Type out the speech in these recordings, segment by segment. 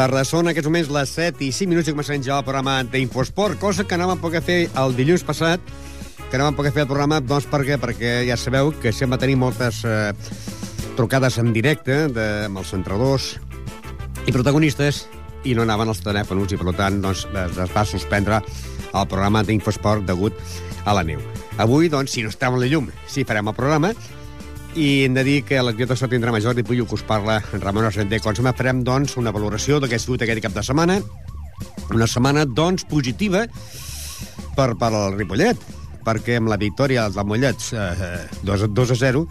Tarda. Són aquests moments les 7 i 5 minuts i començarem ja el programa d'Infosport, cosa que no vam poder fer el dilluns passat, que no vam poder fer el programa, doncs per què? Perquè ja sabeu que sempre tenim moltes eh, trucades en directe de, amb els entrenadors i protagonistes i no anaven als telèfons i per tant doncs, es, va suspendre el programa d'Infosport degut a la neu. Avui, doncs, si no estem a la llum, sí farem el programa, i hem de dir que la director tindrà major i Puyo, que us parla Ramon Argenter. Com sempre farem, doncs, una valoració del que ha sigut aquest cap de setmana. Una setmana, doncs, positiva per, per al Ripollet, perquè amb la victòria dels Mollets eh, 2, 2 a 0,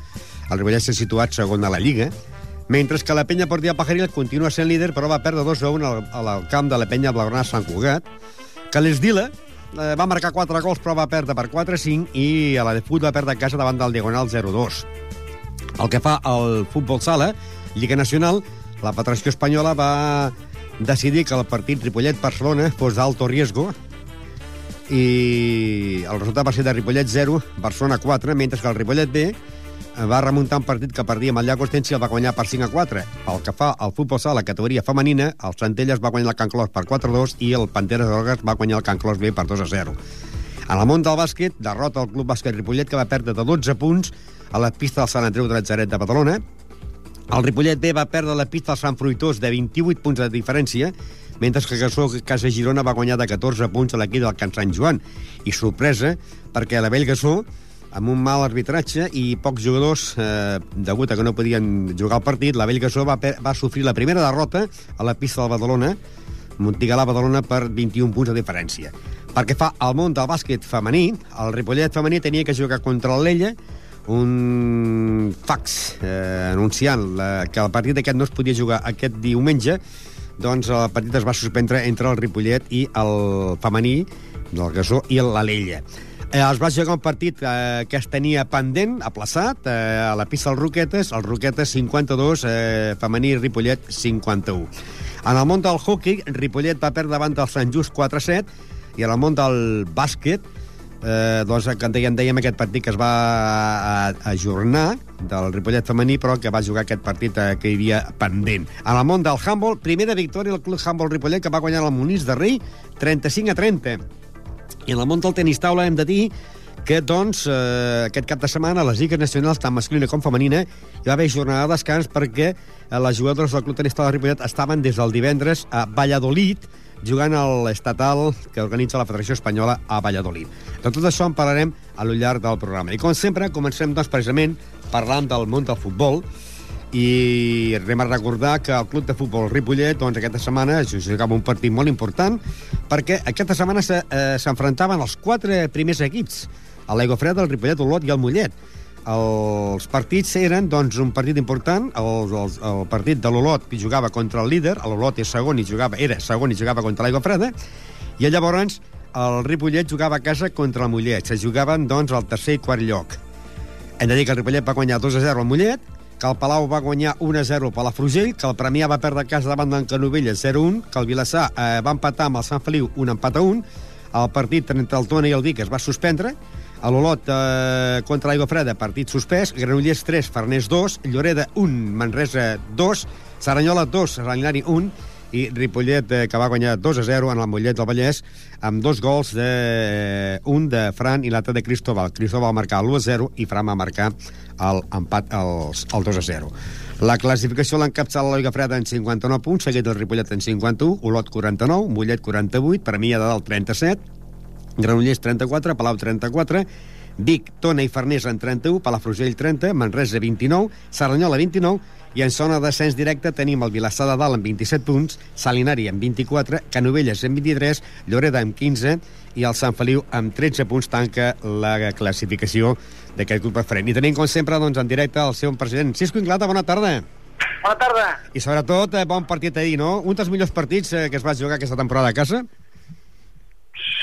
el Ripollet s'ha situat segon a la Lliga, mentre que la penya Portia Pajaril continua sent líder, però va perdre 2 a 1 al, al camp de la penya Blaugrana Sant Cugat, que l'Esdila eh, va marcar 4 gols, però va perdre per 4 a 5, i a la de Fut va perdre a casa davant del Diagonal 0 a 2. El que fa al futbol sala, Lliga Nacional, la Federació Espanyola va decidir que el partit Ripollet-Barcelona fos d'alto riesgo i el resultat va ser de Ripollet 0, Barcelona 4, mentre que el Ripollet B va remuntar un partit que perdia amb el Llagostens i el va guanyar per 5 a 4. Pel que fa al futbol sala, categoria femenina, el Centelles va guanyar el Can Clos per 4 a 2 i el Panteres de Drogues va guanyar el Can Clos B per 2 a 0. En el món del bàsquet, derrota el Club Bàsquet Ripollet, que va perdre de 12 punts a la pista del Sant Andreu de Natzaret de Badalona. El Ripollet B va perdre la pista del Sant Fruitós de 28 punts de diferència, mentre que Gasó Casa Girona va guanyar de 14 punts a l'equip del Can Sant Joan. I sorpresa, perquè la Vell Gasó, amb un mal arbitratge i pocs jugadors, eh, degut a que no podien jugar el partit, la Vell Gasó va, va sofrir la primera derrota a la pista del Badalona, Montigalà Badalona per 21 punts de diferència. Perquè fa al món del bàsquet femení, el Ripollet femení tenia que jugar contra l'Ella, un fax eh, anunciant la, que el partit aquest no es podia jugar aquest diumenge, doncs el partit es va suspendre entre el Ripollet i el femení del Gasó i l'Alella. Eh, es va jugar un partit eh, que es tenia pendent, aplaçat, eh, a la pista dels Roquetes, el Roquetes 52, eh, femení Ripollet 51. En el món del hockey, Ripollet va perdre davant del Sant Just 4-7, i en el món del bàsquet, eh, doncs, que en dèiem, dèiem aquest partit que es va ajornar del Ripollet femení, però que va jugar aquest partit eh, que hi havia pendent. En el món del handball, primera victòria del Club Handball Ripollet, que va guanyar el Monís de Rei 35 a 30. I en el món del tenis taula hem de dir que, doncs, eh, aquest cap de setmana les lligues nacionals, tant masculina com femenina, hi va haver jornada de descans perquè eh, les jugadores del Club Tenis de Ripollet estaven des del divendres a Valladolid, jugant a l'estatal que organitza la Federació Espanyola a Valladolid. De tot això en parlarem a lo llarg del programa. I com sempre, comencem doncs, precisament parlant del món del futbol i anem a recordar que el club de futbol Ripollet doncs, aquesta setmana jugava un partit molt important perquè aquesta setmana s'enfrontaven se, eh, els quatre primers equips a l'Aigua Freda, el Ripollet, l'Olot i el Mollet els partits eren doncs, un partit important. El, el, el partit de l'Olot jugava contra el líder, l'Olot és segon i jugava, era segon i jugava contra l'Aigua Freda, i llavors el Ripollet jugava a casa contra el Mollet. Se jugaven doncs, al tercer i quart lloc. Hem de dir que el Ripollet va guanyar 2 a 0 al Mollet, que el Palau va guanyar 1 a 0 per la Frugell, que el Premià va perdre casa davant d'en Canovelles 0-1, que el Vilassar eh, va empatar amb el Sant Feliu un empat a 1, el partit entre el Tona i el Vic es va suspendre, a l'Olot eh, contra l'Aigua Freda, partit suspès, Granollers 3, Farners 2, Lloreda 1, Manresa 2, Saranyola 2, Saranylari 1, i Ripollet, eh, que va guanyar 2 a 0 en el Mollet del Vallès, amb dos gols, de, eh, un de Fran i l'altre de Cristóbal. Cristóbal va marcar l'1 a 0 i Fran va marcar l'empat, el, el 2 a 0. La classificació l'encapçala l'Oiga Freda en 59 punts, seguit el Ripollet en 51, Olot 49, Mollet 48, Premià de Dalt 37, Granollers 34, Palau 34, Vic, Tona i Farners en 31, Palafrugell 30, Manresa 29, Saranyola 29 i en zona d'ascens directe tenim el Vilassar de Dalt amb 27 punts, Salinari amb 24, Canovelles amb 23, Lloreda amb 15 i el Sant Feliu amb 13 punts tanca la classificació d'aquest grup preferent. I tenim, com sempre, doncs, en directe el seu president. Cisco Inglata, bona tarda. Bona tarda. I sobretot, eh, bon partit ahir, no? Un dels millors partits eh, que es va jugar aquesta temporada a casa?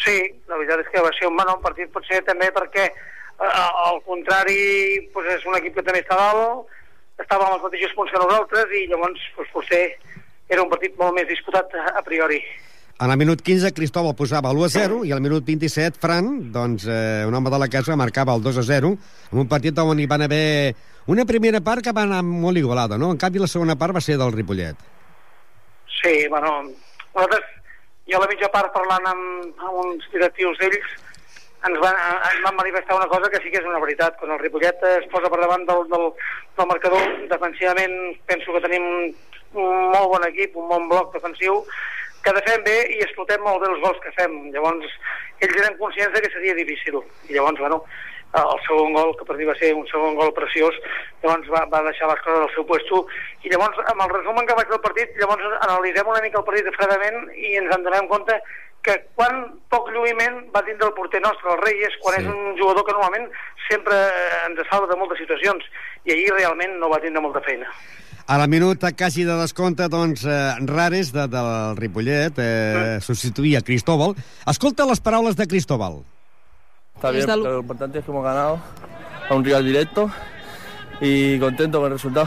Sí, la veritat és que va ser un bon partit, potser també perquè eh, al contrari pues, és un equip que també està dalt, estava amb els mateixos punts que nosaltres i llavors pues, potser era un partit molt més disputat a, priori. En el minut 15, Cristóbal posava l'1 a 0 i al minut 27, Fran, doncs, eh, un home de la casa, marcava el 2 a 0 en un partit on hi van haver una primera part que va anar molt igualada, no? En canvi, la segona part va ser del Ripollet. Sí, bueno, nosaltres, jo a la mitja part parlant amb, amb uns directius d'ells, ens van, ens van manifestar una cosa que sí que és una veritat. Quan el Ripollet es posa per davant del, del, del marcador, defensivament penso que tenim un molt bon equip, un bon bloc defensiu, que defem bé i explotem molt bé els gols que fem. Llavors, ells eren conscients de que seria difícil. I llavors, bueno, el segon gol, que per mi va ser un segon gol preciós, llavors va, va deixar les coses al seu puesto. I llavors, amb el resum que vaig del partit, llavors analitzem una mica el partit fredament i ens en donem compte que quan poc lluïment va tindre el porter nostre, el Reyes, quan sí. és un jugador que normalment sempre ens salva de moltes situacions, i ahir realment no va tindre molta feina. A la minuta quasi de descompte, doncs, eh, Rares, de, del Ripollet, eh, mm. substituïa Cristóbal. Escolta les paraules de Cristóbal. Está bien, pero lo importante es que hemos ganado a un rival directo y contento con el resultado.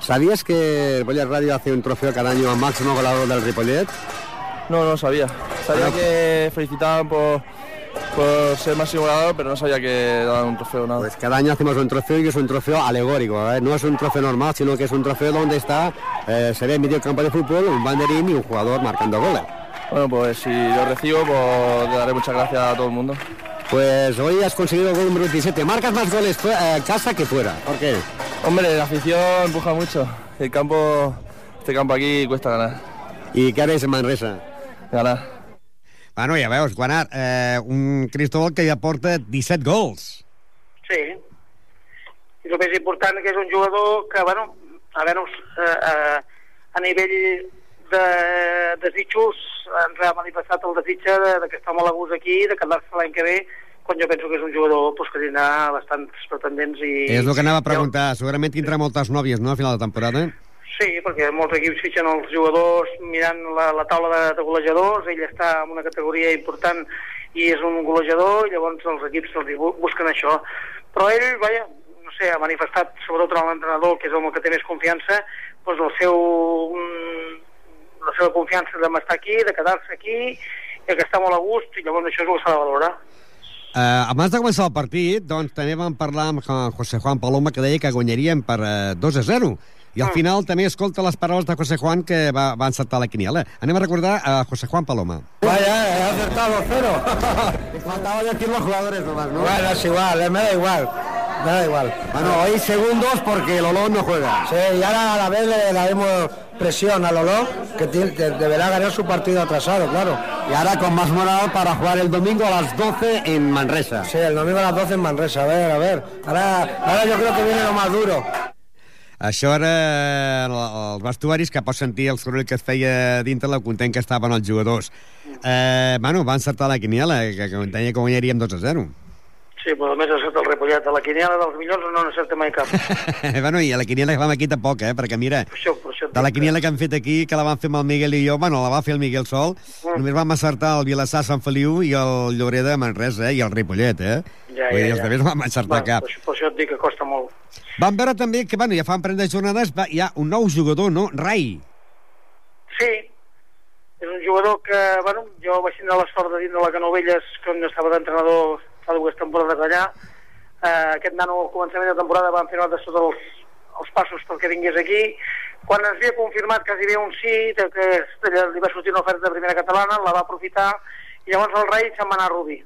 ¿Sabías que Ripollet Radio hace un trofeo cada año a máximo goleador del Ripollet? No, no sabía. Sabía que felicitaban por, por ser máximo goleador, pero no sabía que daban un trofeo nada. Pues cada año hacemos un trofeo y es un trofeo alegórico, ¿eh? no es un trofeo normal, sino que es un trofeo donde está, eh, se ve en medio campo de fútbol, un banderín y un jugador marcando goles. Bueno, pues si lo recibo, pues le daré muchas gracias a todo el mundo. Pues hoy has conseguido el gol número 27. Marcas más goles eh, casa que fuera. ¿Por qué? Hombre, la afición empuja mucho. El campo, este campo aquí cuesta ganar. ¿Y qué haréis en Manresa? Ganar. Bueno, ja veus, Guanart, eh, un Cristóbal que ja porta 17 gols. Sí. I el més important que és un jugador que, bueno, a veure, eh, eh, a nivell de desitjos ens ha manifestat el desig de, de que està molt a gust aquí, de quedar-se l'any que ve, quan jo penso que és un jugador pues, que tindrà bastants pretendents i... És el que anava a preguntar, segurament tindrà moltes nòvies, no?, a final de temporada. Sí, perquè molts equips fitxen els jugadors mirant la, la taula de, de golejadors, ell està en una categoria important i és un golejador, i llavors els equips els busquen això. Però ell, vaja, no sé, ha manifestat, sobretot l'entrenador, que és el que té més confiança, doncs el seu, la seva confiança d'estar aquí, de quedar-se aquí, i que està molt a gust, i llavors això és el que s'ha de valorar. Uh, abans de començar el partit, doncs, també vam parlar amb José Juan Paloma, que deia que guanyaríem per uh, 2 a 0. I al mm. final també escolta les paraules de José Juan que va, va encertar la quiniela. Anem a recordar a José Juan Paloma. Vaya, he acertado cero. Faltaba decir los jugadores nomás, ¿no? Bueno, es igual, me da igual. Me da igual. Bueno, hoy segundos porque Lolo no juega. Sí, y ahora a la vez le daremos presión a Lolo, que deberá ganar su partido atrasado, claro. Y ahora con más moral para jugar el domingo a las 12 en Manresa. Sí, el domingo a las 12 en Manresa, a ver, a ver. Ahora, ahora yo creo que viene lo más duro. Això era els vestuaris que pots sentir el soroll que es feia dintre la content que estaven els jugadors. Eh, bueno, va encertar la quiniela, que, que deia que guanyaríem 2 a 0. Sí, però només ha el Repollet. A la quiniela dels millors no n'acerta mai cap. bueno, i a la quiniela que vam aquí tampoc, eh? Perquè mira, per això, per això de la quiniela que han fet aquí, que la van fer amb el Miguel i jo, bueno, la va fer el Miguel sol, mm. només vam acertar el Vilassar, Sant Feliu i el Llobreda de Manresa, eh? I el Ripollet, eh? Ja, ja, Vull dir, els ja. altres vam encertar bueno, cap. Per, per això et dic que costa molt. Vam veure també que, bueno, ja fa un parell de jornades, va, hi ha un nou jugador, no? Rai. Sí, és un jugador que, bueno, jo vaig tindre la sort de dins de la Canovelles, quan estava d'entrenador fa dues temporades allà. Eh, aquest nano al començament de temporada van fer nosaltres tots els, els passos perquè vingués aquí. Quan ens havia confirmat que hi havia un sí, que li va sortir una oferta de primera catalana, la va aprofitar, i llavors el rei se'n va anar a Rubí.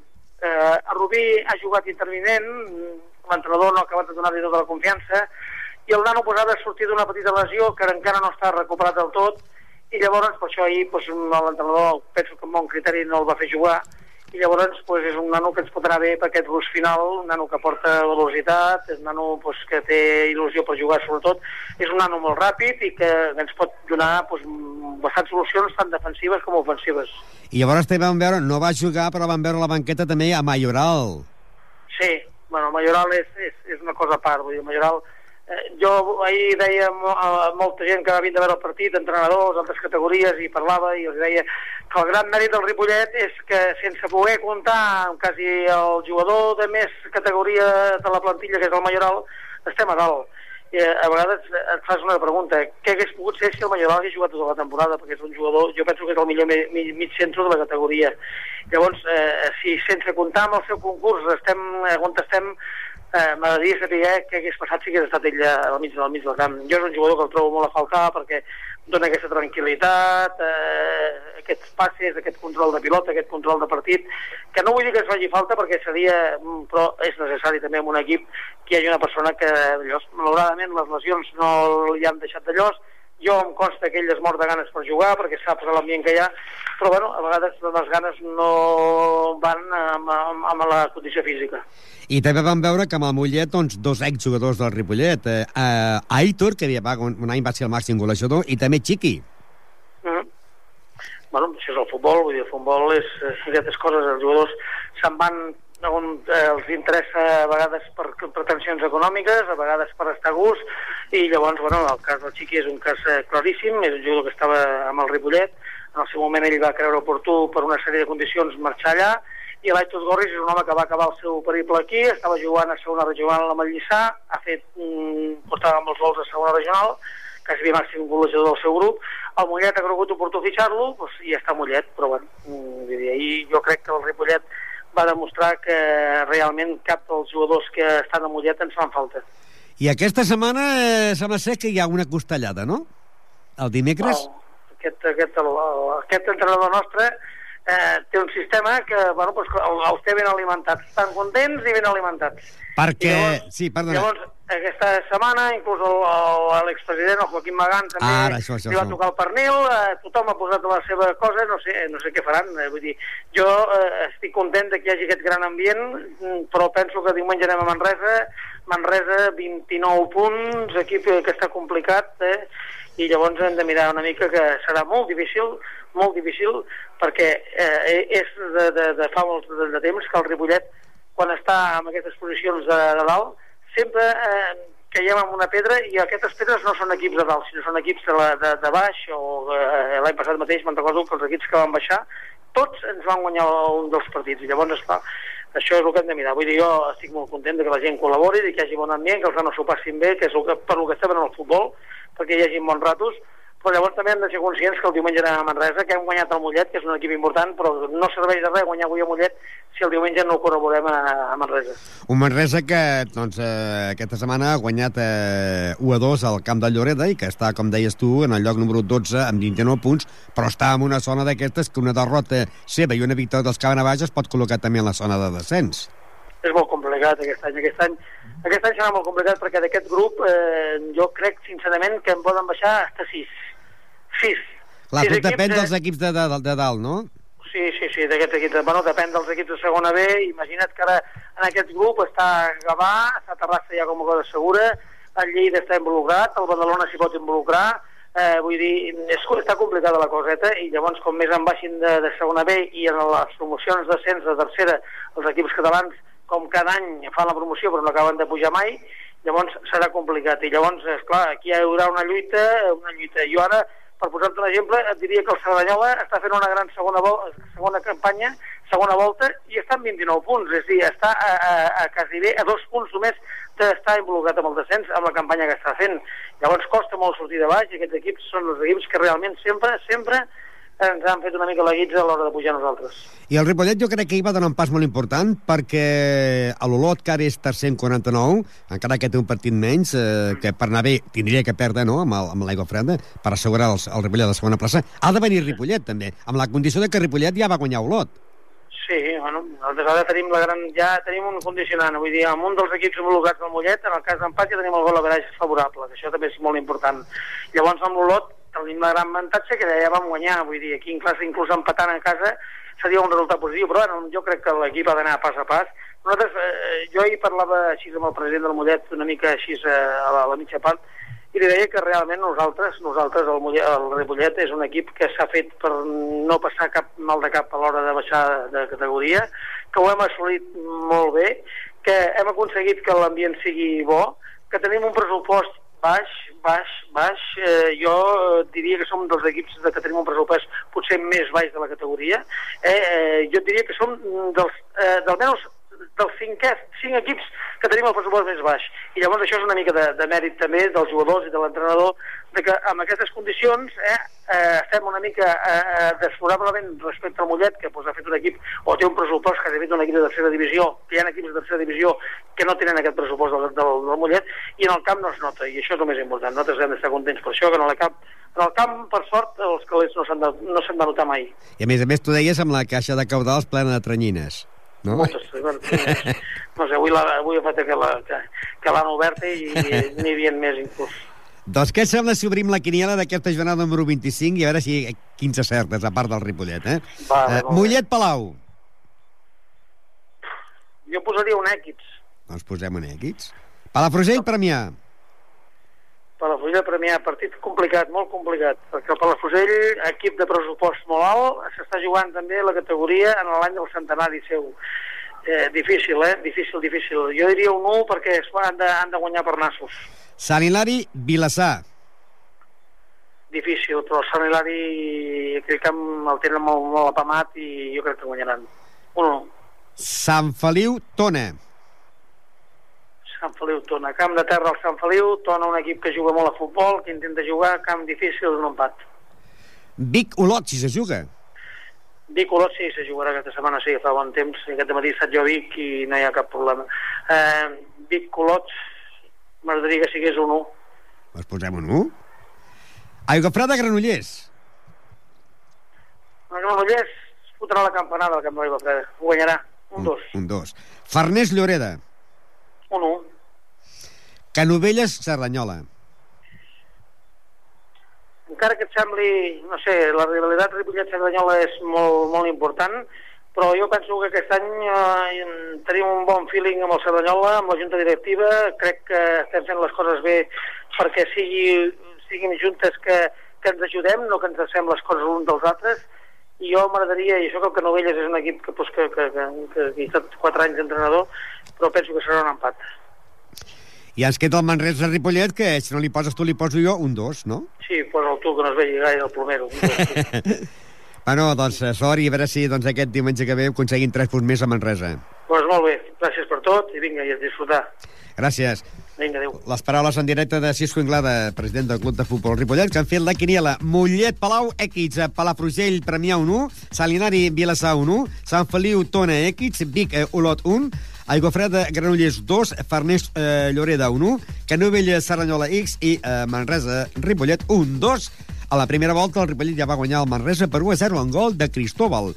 Eh, a Rubí ha jugat intervinent, l'entrenador no ha acabat de donar-li tota la confiança, i el nano pues, ha de sortir d'una petita lesió que encara no està recuperat del tot, i llavors per això ahir pues, l'entrenador penso que amb bon criteri no el va fer jugar, i llavors pues, és un nano que ens pot anar bé per aquest rus final, un nano que porta velocitat, és un nano pues, que té il·lusió per jugar sobretot, és un nano molt ràpid i que ens pot donar pues, bastants solucions tant defensives com ofensives. I llavors també vam veure, no va jugar però vam veure la banqueta també a Mayoral. Sí, bueno, Mayoral és, és, és una cosa a part, vull dir, Mayoral Eh, jo ahir deia a molta gent que va vindre a veure el partit, entrenadors, altres categories, i parlava i els deia que el gran mèrit del Ripollet és que sense poder comptar amb quasi el jugador de més categoria de la plantilla, que és el Mayoral, estem a dalt. I eh, a vegades et fas una pregunta, què hagués pogut ser si el Mayoral hagués jugat tota la temporada? Perquè és un jugador, jo penso que és el millor mig, mig centre de la categoria. Llavors, eh, si sense comptar amb el seu concurs estem on estem, eh, m'agradaria saber què hagués passat si hagués estat ell al mig, al mig del camp. Jo és un jugador que el trobo molt a faltar perquè dona aquesta tranquil·litat, eh, aquests passes, aquest control de pilota, aquest control de partit, que no vull dir que es faci falta perquè seria, mm, però és necessari també en un equip que hi hagi una persona que, llavors, malauradament, les lesions no li han deixat de llos, jo em consta que ell es mor de ganes per jugar perquè saps l'ambient que hi ha però bueno, a vegades les ganes no van amb, amb, amb la condició física i també vam veure que amb el Mollet doncs, dos exjugadors del Ripollet eh, eh, Aitor, que va, un, un any va ser el màxim golejador i també Chiqui mm -hmm. bueno, això és el futbol vull dir, el futbol és, és aquestes coses els jugadors se'n van on eh, els interessa a vegades per pretensions econòmiques, a vegades per estar a gust, i llavors, bueno, el cas del Xiqui és un cas eh, claríssim, és un jugador que estava amb el Ripollet, en el seu moment ell va creure oportú per una sèrie de condicions marxar allà, i l'Aitos Gorris és un home que va acabar el seu periple aquí, estava jugant a segona regional a la Mallissà, ha fet, mm, portava molts gols a segona regional, que havia màxim golejador del seu grup, el Mollet ha cregut oportú fitxar-lo, doncs, i està Mollet, però bueno, mm, i jo crec que el Ripollet va demostrar que realment cap dels jugadors que estan a Mollet ens fan falta. I aquesta setmana eh, sembla ser que hi ha una costellada, no? El dimecres? No, aquest, aquest, el, aquest entrenador nostre eh, té un sistema que bueno, pues, els té ben alimentats. Estan contents i ben alimentats. Perquè... Llavors, sí, perdona. Llavors, aquesta setmana, inclús l'expresident, el Joaquim Magán, també Ara, això, això, li va això. tocar el pernil, eh, tothom ha posat la seva cosa, no sé, no sé què faran. Eh, vull dir, jo eh, estic content de que hi hagi aquest gran ambient, mm, però penso que diumenge anem a Manresa, Manresa 29 punts, equip que està complicat, eh, i llavors hem de mirar una mica que serà molt difícil, molt difícil, perquè eh, és de, de, de fa molt de, de temps que el Ripollet, quan està en aquestes posicions de, de dalt, sempre eh, caiem en una pedra i aquestes pedres no són equips de dalt, sinó són equips de, la, de, de baix o eh, l'any passat mateix me'n recordo que els equips que van baixar tots ens van guanyar un dels partits. I llavors esclar, això és el que hem de mirar. Vull dir, jo estic molt content que la gent col·labori, que hi hagi bon ambient, que els nanos s'ho passin bé, que és el que, per el que estem en el futbol, perquè hi hagi bons ratos, però llavors també hem de ser conscients que el diumenge anem a Manresa, que hem guanyat el Mollet, que és un equip important, però no serveix de res guanyar avui a Mollet si el diumenge no ho corroborem a, a Manresa. Un Manresa que doncs, eh, aquesta setmana ha guanyat eh, 1 a 2 al camp de Lloreda i que està, com deies tu, en el lloc número 12 amb 29 punts, però està en una zona d'aquestes que una derrota seva i una victòria dels Baix es pot col·locar també en la zona de descens. És molt complicat aquest any. Aquest any aquest any serà molt complicat perquè d'aquest grup eh, jo crec sincerament que en poden baixar fins 6 sis. Clar, sis tot equips, depèn dels equips de, de, de dalt, no? Sí, sí, sí, d'aquest equip. Bueno, depèn dels equips de segona B. Imagina't que ara en aquest grup està Gavà, està Terrassa ja com a cosa segura, el Lleida està involucrat, el Badalona s'hi pot involucrar, eh, vull dir, és, està complicada la coseta i llavors com més en baixin de, de segona B i en les promocions d'ascens de tercera els equips catalans com cada any fan la promoció però no acaben de pujar mai llavors serà complicat i llavors, és clar, aquí hi haurà una lluita, una lluita. Jo ara per posar-te un exemple, et diria que el Cerdanyola està fent una gran segona, segona campanya, segona volta, i està en 29 punts, és a dir, està a, a, a quasi bé a dos punts només d'estar involucrat amb el descens, amb la campanya que està fent. Llavors costa molt sortir de baix, i aquests equips són els equips que realment sempre, sempre ens han fet una mica la guitza a l'hora de pujar nosaltres. I el Ripollet jo crec que hi va donar un pas molt important perquè a l'Olot, que ara és tercer en 49, encara que té un partit menys, eh, que per anar bé tindria que perdre no? amb l'aigua freda per assegurar els, el Ripollet de la segona plaça, ha de venir Ripollet també, amb la condició de que Ripollet ja va guanyar Olot. Sí, bueno, nosaltres ara tenim la gran, ja tenim un condicionant, vull dir, amb un dels equips homologats del Mollet, en el cas d'empat ja tenim el gol a favorable, que això també és molt important. Llavors amb l'Olot tenim la gran avantatge que ja vam guanyar, vull dir, aquí inclús, inclús empatant a casa seria un resultat positiu, però bueno, jo crec que l'equip ha d'anar pas a pas. Nosaltres, eh, jo ahir parlava així amb el president del Mollet, una mica així eh, a, la, a la mitja part, i li deia que realment nosaltres, nosaltres el, Mollet, el Ripollet és un equip que s'ha fet per no passar cap mal de cap a l'hora de baixar de categoria, que ho hem assolit molt bé, que hem aconseguit que l'ambient sigui bo, que tenim un pressupost baix, baix, baix. Eh, jo eh, diria que som dels equips de que tenim un pressupost potser més baix de la categoria. Eh, eh, jo diria que som dels, eh, d'almenys dels cinc, cinc equips que tenim el pressupost més baix. I llavors això és una mica de, de mèrit també dels jugadors i de l'entrenador, de que amb aquestes condicions eh, eh, estem una mica eh, eh desfavorablement respecte al Mollet, que pues, ha fet un equip o té un pressupost que ha fet un equip de tercera divisió, que hi ha equips de tercera divisió que no tenen aquest pressupost del, del, del Mollet, i en el camp no es nota, i això és el més important. Nosaltres hem d'estar contents per això, que en el camp en el camp, per sort, els calés no s'han de, no de notar mai. I a més a més, tu deies amb la caixa de caudals plena de tranyines. No? Moltes, no sé, avui, la, avui he fet que l'han que, que oberta i n'hi havia més inclús. Doncs què sembla si obrim la quiniela d'aquesta jornada número 25 i a veure si quins acertes, a part del Ripollet, eh? Va, uh, Mollet Palau. Jo posaria un èquids. Doncs posem un èquids. Palafrugell, Premià. Palafrugell, Premià, partit complicat, molt complicat, perquè el Palafrugell, equip de pressupost molt alt, s'està jugant també la categoria en l'any del centenari seu. Eh, difícil, eh? Difícil, difícil. Jo diria un 1 perquè han de, han de guanyar per nassos. Sant Hilari, Vilassar. Difícil, però el Sant Hilari crec que el tenen molt, molt apamat i jo crec que guanyaran. Uno. Sant Feliu, Tona. Sant Feliu, Tona. Camp de terra al Sant Feliu, Tona un equip que juga molt a futbol, que intenta jugar, camp difícil, un empat. Vic Olot, si se juga. Vic Olot sí, se jugarà aquesta setmana, sí, fa bon temps. Aquest matí he estat jo a Vic i no hi ha cap problema. Eh, Vic Olot, m'agradaria que sigués un 1. Doncs posem un 1. Aigua Freda, Granollers. El Granollers fotrà la campanada al camp d'Aigua Freda. Ho guanyarà. Un 2. Un 2. Farners Lloreda. Un 1. Canovelles, Cerdanyola. Encara que et sembli, no sé, la rivalitat Ripollet-Cerdanyola és molt, molt important, però jo penso que aquest any eh, tenim un bon feeling amb el Cerdanyola, amb la junta directiva, crec que estem fent les coses bé perquè sigui, siguin juntes que, que ens ajudem, no que ens fem les coses l'un dels altres, i jo m'agradaria, i això que el Canovelles és un equip que, pues, que, que, que, que, he estat 4 anys d'entrenador, però penso que serà un empat. I ens queda el Manresa Ripollet, que si no li poses tu, li poso jo un 2, no? Sí, posa el tu, que no es vegi gaire el plomero. Bueno, doncs eh, sort i a veure si doncs, aquest diumenge que ve aconseguim 3 punts més a Manresa. Doncs pues molt bé, gràcies per tot i vinga, i a disfrutar. Gràcies. Vinga, adéu. Les paraules en directe de Cisco Inglada, president del Club de Futbol Ripollet, que han fet la quiniela Mollet Palau, Equids, Palafrugell, Premià 1, Salinari, Vilassar 1, Sant Feliu, Tona, Equids, Vic, eh, Olot 1, Aiguafreda, Granollers 2, Farners, eh, Lloreda 1, Canovella, Serranyola X i eh, Manresa, Ripollet 1, 2, a la primera volta, el Ripollet ja va guanyar el Manresa per 1-0 en gol de Cristóbal.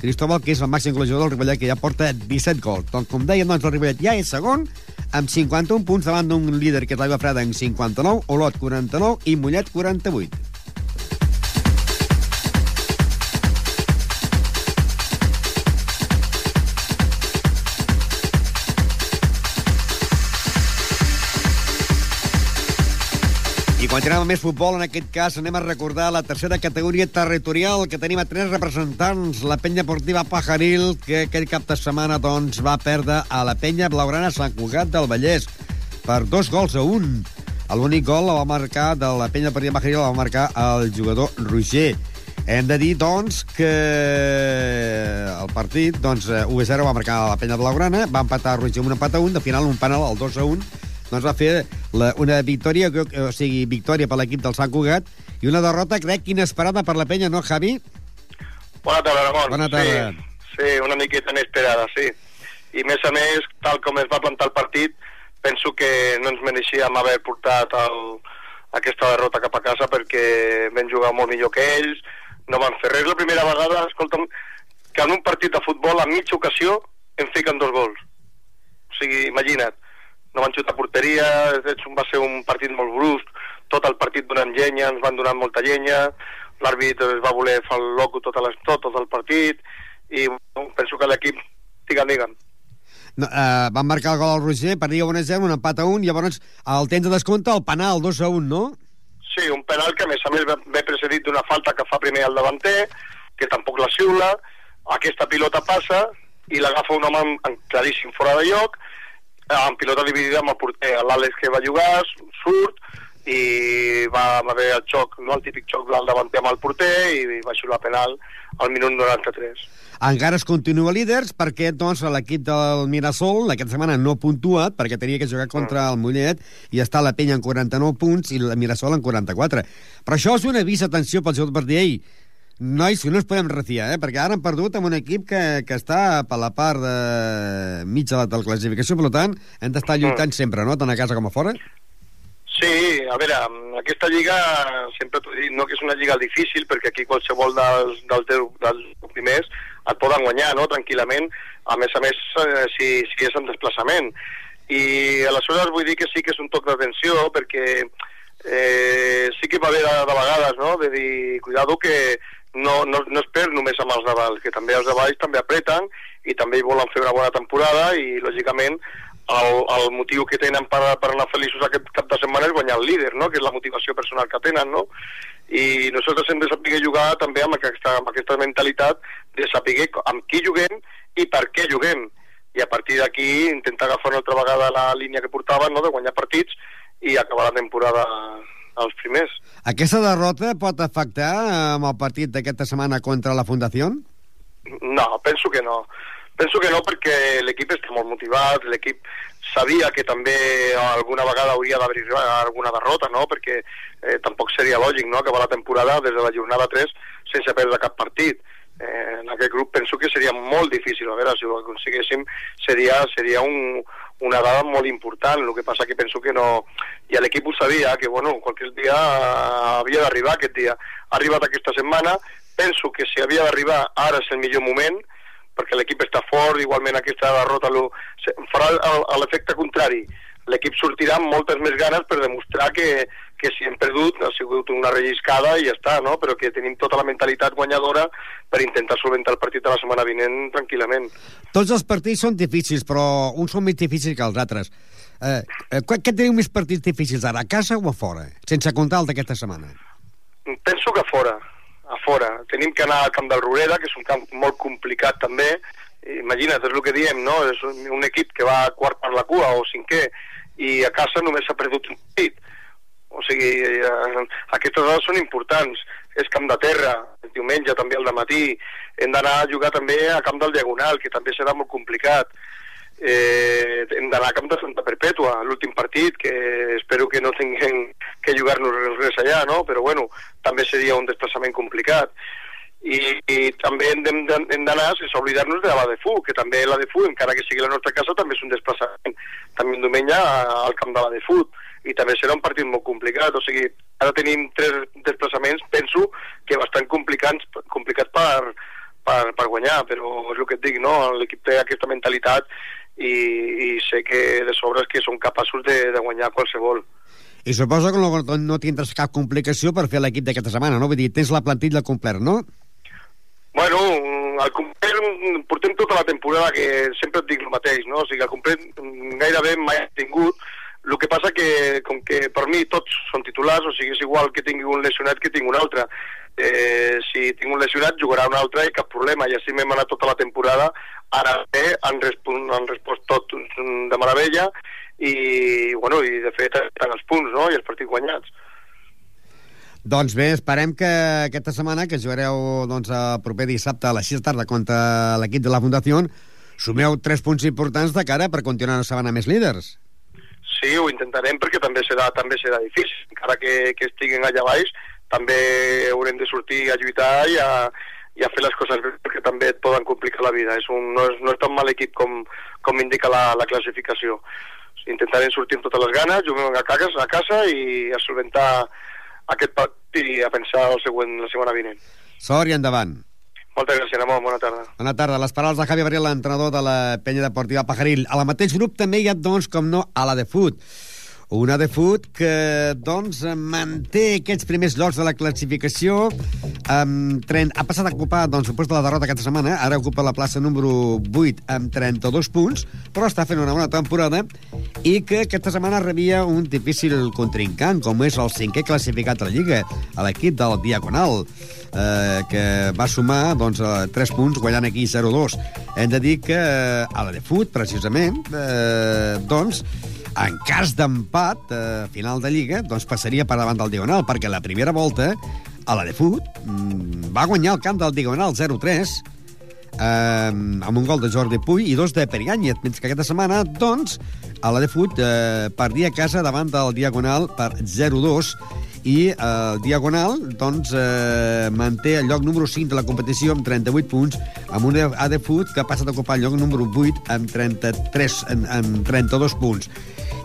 Cristóbal, que és el màxim golejador del Ripollet, que ja porta 17 gols. Doncs, com deia, doncs, el Ripollet ja és segon, amb 51 punts davant d'un líder que és l'Aigua Freda en 59, Olot 49 i Mollet 48. Continuem amb més futbol. En aquest cas anem a recordar la tercera categoria territorial que tenim a tres representants. La penya portiva Pajaril, que aquell cap de setmana doncs, va perdre a la penya blaugrana Sant Cugat del Vallès per dos gols a un. L'únic gol el va marcar de la penya portiva Pajaril el va marcar el jugador Roger. Hem de dir, doncs, que el partit, doncs, 1-0 va marcar la penya blaugrana, va empatar Roger amb un empat a un, de final un penal al 2 a 1 doncs va fer la, una victòria, o sigui, victòria per l'equip del Sant Cugat i una derrota, crec, inesperada per la penya, no, Javi? Bona tarda, Ramon. Bona tarda. Sí, sí, una miqueta inesperada, sí. I més a més, tal com es va plantar el partit, penso que no ens mereixíem haver portat el, aquesta derrota cap a casa perquè vam jugar molt millor que ells, no van fer res. La primera vegada, escolta'm, que en un partit de futbol, a mitja ocasió, em fiquen dos gols. O sigui, imagina't no van xutar porteria, va ser un partit molt brusc, tot el partit donant llenya, ens van donar molta llenya, l'àrbit es va voler fer el loco tot, les, tot, tot el partit, i bueno, penso que l'equip, digue'm, digue'm. No, eh, van marcar el gol al Roger, dir 1 a 0, un empat a 1, llavors al temps de descompte el penal 2 a 1, no? Sí, un penal que a més a més ve precedit d'una falta que fa primer el davanter, que tampoc la xiula, aquesta pilota passa i l'agafa un home en, en claríssim fora de lloc, amb pilota dividida amb el porter. L'Àlex que va jugar surt i va, haver el xoc, no el típic xoc del davanter amb el porter i va xular penal al minut 93. Encara es continua líders perquè doncs, l'equip del Mirasol aquesta setmana no ha puntuat perquè tenia que jugar contra el Mollet i està la penya en 49 punts i el Mirasol en 44. Però això és un avís, atenció, pel per dir, ei, nois, que no ens podem refiar, eh? perquè ara han perdut amb un equip que, que està per la part de mitja de la classificació, per tant, hem d'estar lluitant sempre, no?, tant a casa com a fora. Sí, a veure, aquesta lliga sempre t'ho dic, no que és una lliga difícil perquè aquí qualsevol dels, dels, deu, dels primers et poden guanyar, no?, tranquil·lament, a més a més, eh, si, si és en desplaçament. I aleshores vull dir que sí que és un toc d'atenció perquè eh, sí que va haver de, de vegades, no?, de dir, cuidado que no, no, no es perd només amb els de baix, que també els de baix també apreten i també hi volen fer una bona temporada i, lògicament, el, el motiu que tenen per, per anar feliços aquest cap de setmana és guanyar el líder, no? que és la motivació personal que tenen, no? I nosaltres hem de saber jugar també amb aquesta, amb aquesta mentalitat de saber amb qui juguem i per què juguem. I a partir d'aquí intentar agafar una altra vegada la línia que portaven, no? de guanyar partits i acabar la temporada als primers. Aquesta derrota pot afectar amb el partit d'aquesta setmana contra la Fundació? No, penso que no Penso que no perquè l'equip està molt motivat, l'equip sabia que també alguna vegada hauria d'haver alguna derrota, no? perquè eh, tampoc seria lògic no? acabar la temporada des de la jornada 3 sense perdre cap partit. Eh, en aquest grup penso que seria molt difícil, a veure, si ho aconseguéssim seria, seria un, una dada molt important, el que passa que penso que no... I l'equip ho sabia, que bueno, qualsevol dia havia d'arribar aquest dia. Ha arribat aquesta setmana, penso que si havia d'arribar ara és el millor moment, perquè l'equip està fort, igualment aquesta derrota lo, farà l'efecte contrari. L'equip sortirà amb moltes més ganes per demostrar que, que si hem perdut ha sigut una relliscada i ja està, no? però que tenim tota la mentalitat guanyadora per intentar solventar el partit de la setmana vinent tranquil·lament. Tots els partits són difícils, però uns són més difícils que els altres. Eh, eh, què teniu més partits difícils ara, a casa o a fora? Sense comptar el d'aquesta setmana. Penso que a fora a fora. Tenim que anar al camp del Roreda, que és un camp molt complicat també. Imagina't, és el que diem, no? És un, equip que va quart per la cua o cinquè i a casa només s'ha perdut un partit. O sigui, eh, aquestes dades són importants. És camp de terra, el diumenge també al matí. Hem d'anar a jugar també a camp del Diagonal, que també serà molt complicat eh, hem d'anar a Camp de Santa Perpètua, l'últim partit, que espero que no tinguem que jugar-nos res allà, no? però bueno, també seria un desplaçament complicat. I, i també hem d'anar sense oblidar-nos de la de Fu, que també la de Fu, encara que sigui la nostra casa, també és un desplaçament. També un diumenge al camp de la de Fu, i també serà un partit molt complicat, o sigui, ara tenim tres desplaçaments, penso que bastant complicats, complicats per, per, per guanyar, però és el que et dic, no? l'equip té aquesta mentalitat i, i sé que de sobres que són capaços de, de guanyar qualsevol. I suposo que no, no tindràs cap complicació per fer l'equip d'aquesta setmana, no? Vull dir, tens la plantilla completa, no? Bueno, el complet portem tota la temporada que sempre et dic el mateix, no? O sigui, el complet gairebé mai he tingut, el que passa que, com que per mi tots són titulars, o sigui, és igual que tingui un lesionat que tingui un altre. Eh, si tinc un lesionat, jugarà un altre i cap problema. I així m'hem anat tota la temporada. Ara bé, han, respost, han respost tot de meravella i, bueno, i de fet, estan els punts no? i els partits guanyats. Doncs bé, esperem que aquesta setmana, que jugareu doncs, el proper dissabte a les 6 de tarda contra l'equip de la Fundació, sumeu tres punts importants de cara per continuar una setmana més líders. Sí, ho intentarem perquè també serà, també serà difícil. Encara que, que estiguin allà baix, també haurem de sortir a lluitar i a, i a fer les coses bé perquè també et poden complicar la vida. És un, no, és, no és tan mal equip com, com indica la, la classificació. Intentarem sortir amb totes les ganes, juguem a casa, a casa i a solventar aquest partit i a pensar el següent, la setmana vinent. Sort i endavant. Moltes gràcies, Ramon. Bona tarda. Bona tarda. Les paraules de Javi Barriel, l'entrenador de la penya deportiva Pajaril. A la mateix grup també hi ha, doncs, com no, a la de fut. Una de fut que, doncs, manté aquests primers llocs de la classificació. Amb tren... Ha passat a ocupar, doncs, després de la derrota aquesta setmana, ara ocupa la plaça número 8 amb 32 punts, però està fent una bona temporada i que aquesta setmana rebia un difícil contrincant, com és el cinquè classificat a la Lliga, a l'equip del Diagonal eh, que va sumar doncs, 3 punts guanyant aquí 0-2. Hem de dir que eh, a la de fut, precisament, eh, doncs, En cas d'empat, eh, final de Lliga, doncs passaria per davant del Diagonal, perquè la primera volta, a la de Fut, mm, va guanyar el camp del Diagonal 0-3, eh, amb un gol de Jordi Puy i dos de Perigàñez, mentre que aquesta setmana, doncs, a la de Fut eh, perdia a casa davant del Diagonal per 0-2 i eh, el Diagonal doncs, eh, manté el lloc número 5 de la competició amb 38 punts, amb un AD Foot que ha passat a ocupar el lloc número 8 amb 33 en, amb 32 punts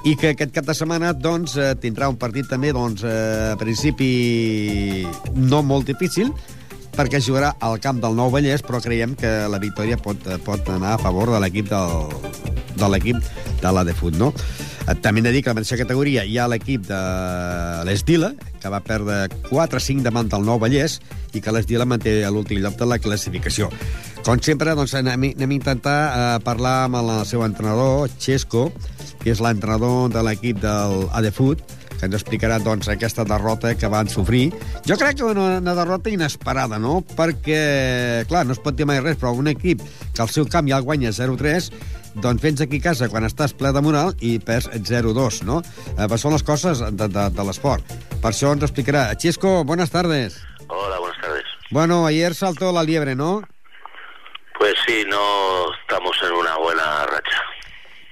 i que aquest cap de setmana doncs, eh, tindrà un partit també doncs, eh, a principi no molt difícil perquè jugarà al camp del Nou Vallès, però creiem que la victòria pot, pot anar a favor de l'equip del, de l'equip de la de Fut, no? També hem de dir que a la mateixa categoria hi ha l'equip de l'Esdila, que va perdre 4-5 davant del Nou Vallès, i que l'Esdila manté a l'últim lloc de la classificació. Com sempre, doncs, anem, anem a intentar eh, parlar amb el seu entrenador, Xesco, que és l'entrenador de l'equip del ADFUT, que ens explicarà doncs, aquesta derrota que van sofrir. Jo crec que una, una derrota inesperada, no? Perquè, clar, no es pot dir mai res, però un equip que al seu camp ja el guanya 0-3, doncs vens aquí a casa quan estàs ple de moral i perds 0-2, no? Eh, són les coses de, de, de l'esport. Per això ens explicarà. Xisco, buenas tardes. Hola, buenas tardes. Bueno, ayer saltó la liebre, ¿no? Pues sí, no estamos en una buena racha.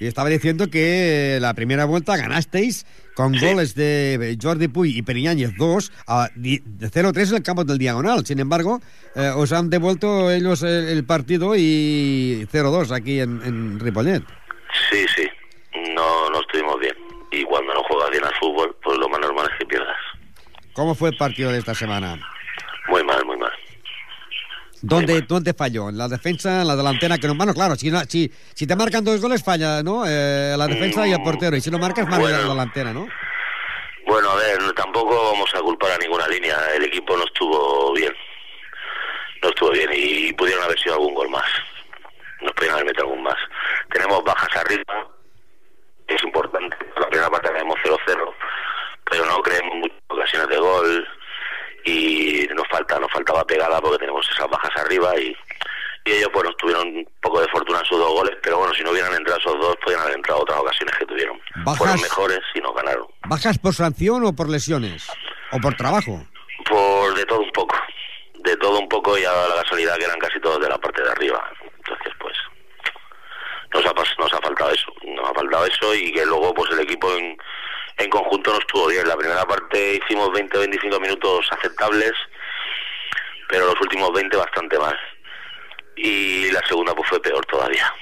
Y estaba diciendo que la primera vuelta ganasteis con Sí. goles de Jordi Puy y Periñáñez 2 a di- de 0-3 en el campo del Diagonal. Sin embargo, eh, os han devuelto ellos el, el partido y 0-2 aquí en, en Ripollet. Sí, sí, no, no estuvimos bien. Y cuando no juegas bien al fútbol, pues lo más normal es que pierdas. ¿Cómo fue el partido de esta semana? Muy mal, muy mal. ¿Dónde. ¿Dónde falló? ¿En la defensa, en la delantera? Que no, bueno, claro, si, no- si, si te marcan dos goles falla, ¿no? Eh, la defensa y el portero. Y si no marcas, marca la Bueno. delantera, ¿no? Bueno, a ver, tampoco vamos a culpar a ninguna línea. El equipo no estuvo bien. No estuvo bien y pudieron haber sido algún gol más. Nos pudieron haber metido algún más. Tenemos bajas arriba. Es importante. La primera parte tenemos 0-0. Pero no creemos muchas ocasiones de gol. Y nos falta nos faltaba pegada porque tenemos esas bajas arriba. Y, y ellos, bueno, tuvieron un poco de fortuna en sus dos goles. Pero bueno, si no hubieran entrado esos dos, podrían haber entrado otras ocasiones que tuvieron. Bajas. Fueron mejores y nos ganaron. ¿Bajas por sanción o por lesiones? ¿O por trabajo? Por de todo un poco. De todo un poco y dado la casualidad que eran casi todos de la parte de arriba. Entonces, pues, nos ha, nos ha faltado eso. Nos ha faltado eso y que luego, pues, el equipo en, en conjunto no estuvo bien. La primera parte hicimos 20 o 25 minutos aceptables, pero los últimos 20 bastante más. Y la segunda, pues, fue peor todavía.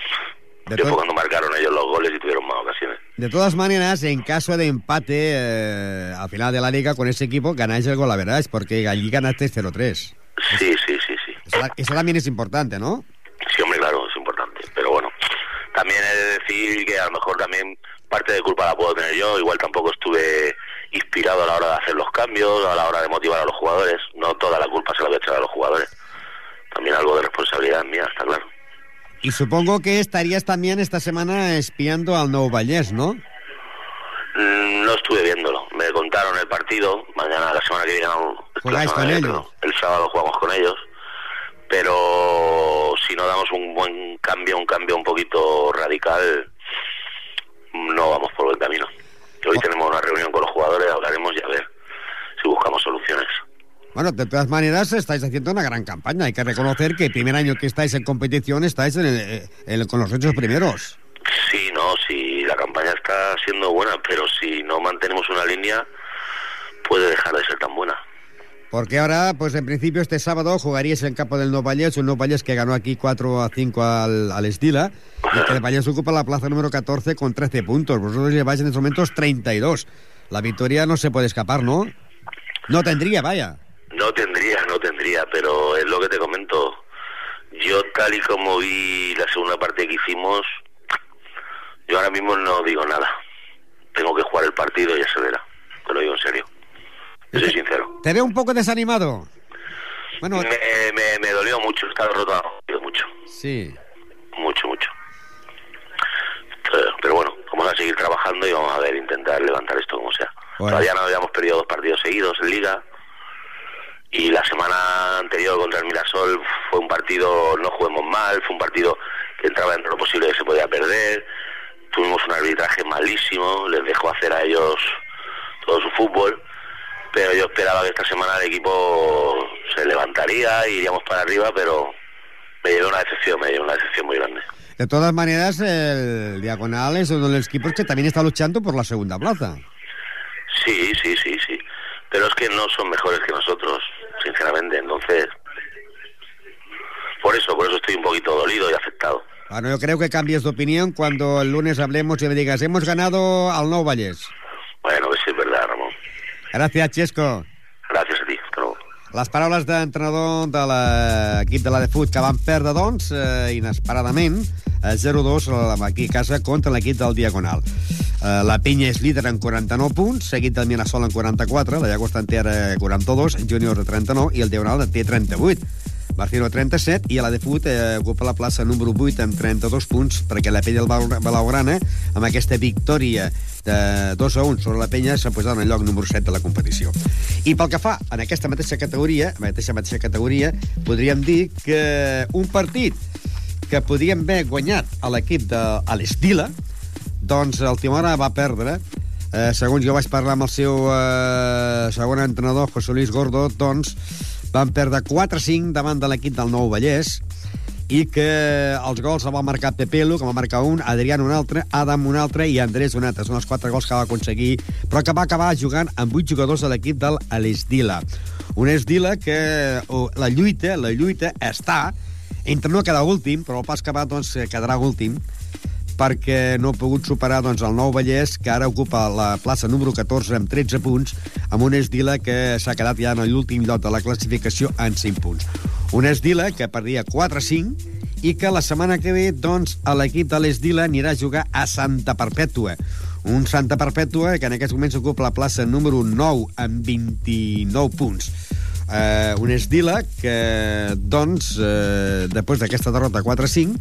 De fue cuando marcaron ellos los goles y tuvieron más ocasiones. De todas maneras, en caso de empate eh, al final de la liga con ese equipo, ganáis el gol, la verdad, es porque allí ganaste 0-3. Sí, sí, sí, sí. Eso, eso también es importante, ¿no? Sí, hombre, claro, es importante. Pero bueno, también he de decir que a lo mejor también parte de culpa la puedo tener yo. Igual tampoco estuve inspirado a la hora de hacer los cambios, a la hora de motivar a los jugadores. No toda la culpa se la voy a echar a los jugadores. También algo de responsabilidad mía, está claro. Y supongo que estarías también esta semana espiando al Nou Vallès, ¿no? Mm, No estuve viéndolo. Me contaron el partido. Mañana, la semana que viene, Jugáis con ellos. El sábado jugamos con ellos. Pero si no damos un buen cambio, un cambio un poquito radical, no vamos por buen camino. Hoy Oh. tenemos una reunión con los jugadores, hablaremos y a ver si buscamos soluciones. Bueno, de todas maneras, estáis haciendo una gran campaña. Hay que reconocer que el primer año que estáis en competición estáis en el- en- con los ocho primeros. Sí, no, si la campaña está siendo buena, pero si no mantenemos una línea, puede dejar de ser tan buena. Porque ahora, pues en principio este sábado jugaríais en campo del Nou Vallès, un Nou Vallès que ganó aquí 4 a 5 al, al Estila, y el Vallès ocupa la plaza número 14 con 13 puntos. Vosotros lleváis en estos momentos 32. La victoria no se puede escapar, ¿no? No tendría, vaya. No tendría, no tendría, pero es lo que te comento. Yo tal y como vi la segunda parte que hicimos, yo ahora mismo no digo nada. Tengo que jugar el partido y ya se verá. Te lo digo en serio. Yo soy sincero. Te veo un poco desanimado. Bueno, Me, me, me dolió mucho, está derrotado mucho, sí. mucho, mucho. Pero, pero bueno, vamos a seguir trabajando y vamos a ver, intentar levantar esto como sea. Bueno. Todavía no habíamos perdido dos partidos seguidos en Liga. Y la semana anterior contra el Mirasol fue un partido, no juguemos mal, fue un partido que entraba dentro de lo posible que se podía perder. tuvimos un arbitraje malísimo, les dejó hacer a ellos todo su fútbol, pero yo esperaba que esta semana el equipo se levantaría, iríamos para arriba, pero me llevé una decepción, me llevé una decepción muy grande. De todas maneras, el Diagonal es uno de los equipos que también está luchando por la segunda plaza. Sí, sí, sí, sí. Pero es que no son mejores que nosotros, sinceramente. Entonces, por eso, por eso estoy un poquito dolido y afectado. Bueno, yo creo que cambies de opinión cuando el lunes hablemos y me digas, hemos ganado al Nou Vallès. Bueno, pues sí. Gràcies, Xesco. Gràcies a ti. Hasta luego. Les paraules d'entrenador de l'equip de la de Fut que van perdre, doncs, eh, inesperadament, eh, 0-2 aquí a casa contra l'equip del Diagonal. Eh, la Penya és líder en 49 punts, seguit del Mirasol en 44, la Llagos Tantera 42, Júnior de 39 i el Diagonal té 38. Barcino 37 i a la de Fut eh, ocupa la plaça número 8 amb 32 punts perquè la Penya del Blaugrana amb aquesta victòria de 2 a 1 sobre la penya s'ha posat en el lloc número 7 de la competició. I pel que fa en aquesta mateixa categoria, mateixa mateixa categoria, podríem dir que un partit que podríem haver guanyat a l'equip de l'Estila, doncs el Timora va perdre eh, segons jo vaig parlar amb el seu eh, segon entrenador, José Luis Gordo, doncs van perdre 4-5 davant de l'equip del Nou Vallès i que els gols el va marcar Pepelo, que va marcar un, Adrián un altre, Adam un altre i Andrés un altre. Són els quatre gols que va aconseguir, però que va acabar jugant amb vuit jugadors de l'equip del l'Esdila. Un Esdila que oh, la lluita, la lluita està entre no quedar últim, però el pas que va doncs, quedarà últim, perquè no ha pogut superar doncs, el Nou Vallès, que ara ocupa la plaça número 14 amb 13 punts, amb un Esdila que s'ha quedat ja en l'últim lloc de la classificació en 5 punts. Un Esdila que perdia 4-5 i que la setmana que ve doncs, l'equip de l'Esdila anirà a jugar a Santa Perpètua. Un Santa Perpètua que en aquests moments ocupa la plaça número 9 amb 29 punts eh, un Esdila que, doncs, eh, després d'aquesta derrota 4-5,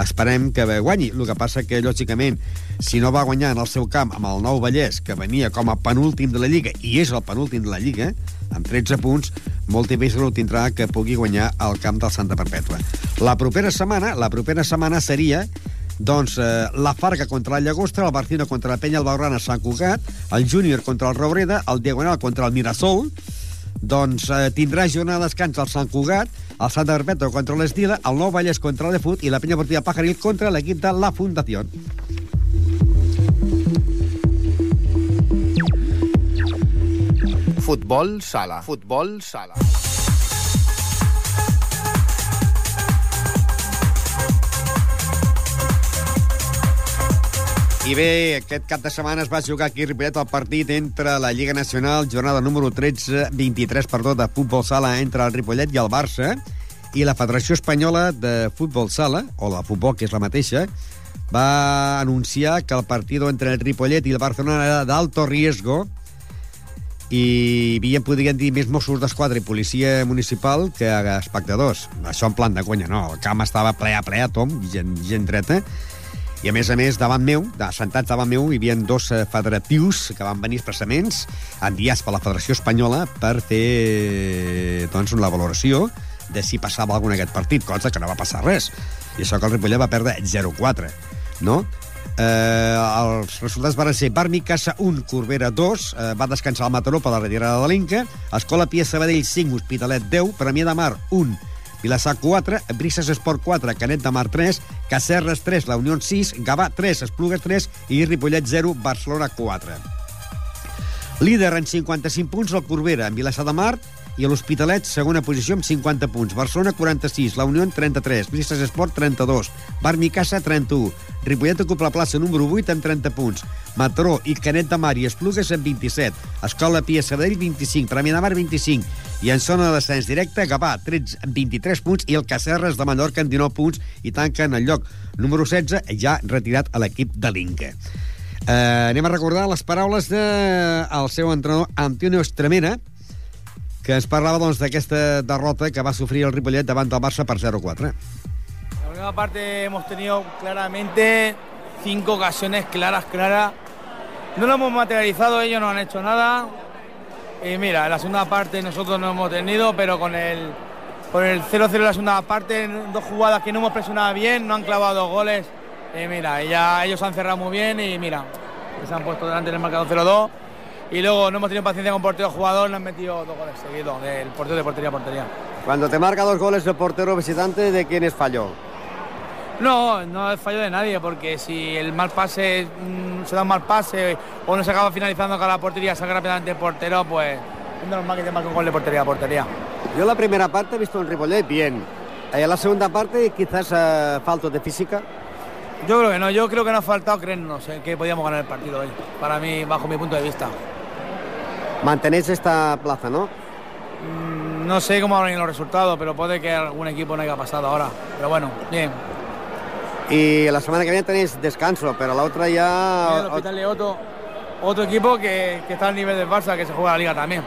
esperem que guanyi. El que passa que, lògicament, si no va guanyar en el seu camp amb el Nou Vallès, que venia com a penúltim de la Lliga, i és el penúltim de la Lliga, amb 13 punts, molt difícil ho tindrà que pugui guanyar al camp del Santa Perpètua. La propera setmana, la propera setmana seria doncs eh, la Farga contra la Llagostra, el Barcino contra la Penya, el Baurana, Sant Cugat, el Júnior contra el Robreda, el Diagonal contra el Mirasol, doncs eh, tindrà jornada de descans el Sant Cugat, el Sant Perpetu contra l'Estila, el Nou Vallès contra l'Efut i la Penya Portiva Pajaril contra l'equip de la Fundació. Futbol sala. Futbol sala. I bé, aquest cap de setmana es va jugar aquí a Ripollet el partit entre la Lliga Nacional, jornada número 13, 23, perdó, de futbol sala entre el Ripollet i el Barça, i la Federació Espanyola de Futbol Sala, o la futbol, que és la mateixa, va anunciar que el partit entre el Ripollet i el Barcelona era d'alto riesgo i hi havia, podríem dir, més Mossos d'Esquadra i policia municipal que espectadors. Això en plan de conya, no. El camp estava ple a ple a tom, gent, gent dreta, i a més a més, davant meu, sentats davant meu, hi havia dos eh, federatius que van venir expressaments enviats per la Federació Espanyola per fer doncs, una valoració de si passava alguna aquest partit, cosa que no va passar res. I això que el Ripollet va perdre 0-4, no? Eh, els resultats van ser Barmi Casa 1, Corbera 2, eh, va descansar el Mataró per la retirada de l'Inca, Escola Pia Sabadell 5, Hospitalet 10, Premià de Mar 1, Vilassar 4, Brises Esport 4, Canet de Mar 3, Cacerres 3, La Unió 6, Gavà 3, Esplugues 3 i Ripollet 0, Barcelona 4. Líder en 55 punts el Corbera, en Vilassar de Mar, i l'Hospitalet, segona posició amb 50 punts. Barcelona, 46. La Unió, 33. Brises Esport, 32. Bar Micasa, 31. Ripollet ocupa la plaça número 8 amb 30 punts. Mataró i Canet de Mar i Esplugues amb 27. Escola Pia Sabadell, 25. Premià de Mar, 25. I en zona de descens directe, Gavà, 13, amb 23 punts, i el Cacerres de Mallorca amb 19 punts, i tanquen el lloc número 16, ja retirat a l'equip de l'Inca. Eh, anem a recordar les paraules del de, seu entrenador Antonio Estremera, que ens parlava doncs, d'aquesta derrota que va sofrir el Ripollet davant del Barça per 0-4. La primera parte hemos tenido claramente cinco ocasiones claras, claras. No lo hemos materializado, ellos no han hecho nada. Y mira, en la segunda parte nosotros no hemos tenido, pero con el con el 0-0 en la segunda parte, dos jugadas que no hemos presionado bien, no han clavado goles Y mira, ya ellos han cerrado muy bien y mira, se han puesto delante del marcador 0-2. Y luego no hemos tenido paciencia con portero jugador, nos han metido dos goles seguidos del portero de portería a portería. Cuando te marca dos goles el portero visitante, ¿de quién es fallo? No, no es fallo de nadie, porque si el mal pase, mm, se da un mal pase o no se acaba finalizando con la portería, saca rápidamente el portero, pues es normal que te marque un gol de portería a portería. Yo la primera parte he visto en Ripollet bien. En la segunda parte quizás eh, falta de física. Yo creo que no, yo creo que nos ha faltado creernos en que podíamos ganar el partido hoy, para mí, bajo mi punto de vista. Mantenéis esta plaza, ¿no? Mm, No sé cómo van los resultados, pero puede que algún equipo no haya pasado ahora. Pero bueno, bien. Y la semana que viene tenéis descanso, pero la otra el ya... Hospital de otro, otro equipo que, que está al nivel del Barça, que se juega la Liga también.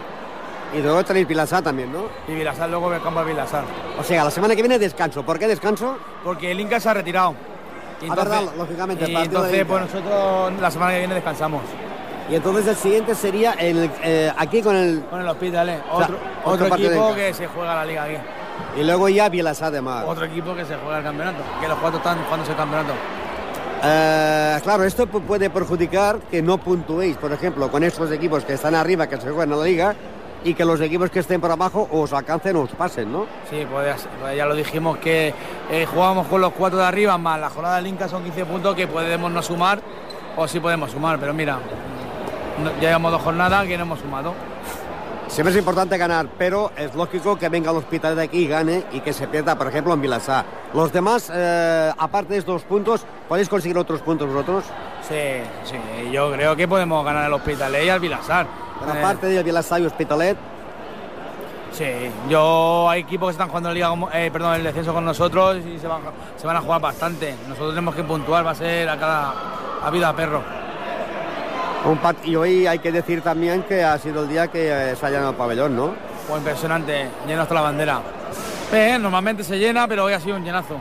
Y luego tenéis Pilasá también, ¿no? Y Vilasar luego el campo de Vilasar. O sea, la semana que viene descanso. ¿Por qué descanso? Porque el Inca se ha retirado. Y verdad, lógicamente, y entonces pues nosotros la semana que viene descansamos. Y entonces el siguiente sería el, eh, aquí con el... Con el Hospital, ¿eh? O sea, otro, otro equipo que se juega la Liga aquí. Y luego ya de Mar. Otro equipo que se juega el campeonato. Que los cuatro están jugando ese campeonato. Eh, claro, esto pu- puede perjudicar que no puntuéis, por ejemplo, con estos equipos que están arriba, que se juegan en la liga, y que los equipos que estén por abajo os alcancen o os pasen, ¿no? Sí. Pues ya lo dijimos que eh, jugábamos con los cuatro de arriba, más la jornada del Inca son 15 puntos que podemos no sumar, o sí podemos sumar, pero mira, ya llevamos dos jornadas que no hemos sumado. Siempre es importante ganar, pero es lógico que venga el hospital de aquí y gane y que se pierda, por ejemplo, en Vilasá. Los demás, eh, aparte de estos puntos, ¿podéis conseguir otros puntos vosotros? Sí, sí, yo creo que podemos ganar el Hospital y al Vilasar. Pero Eh, aparte de Vilasá y Hospitalet, Sí, yo hay equipos que están jugando la liga, eh, perdón, el descenso con nosotros y se van, se van a jugar bastante. Nosotros tenemos que puntuar, va a ser a cada a vida a perro. Un pat- y hoy hay que decir también que ha sido el día que eh, se ha llenado el pabellón, ¿no? Pues impresionante, lleno hasta la bandera. Eh, normalmente se llena, pero hoy ha sido un llenazo.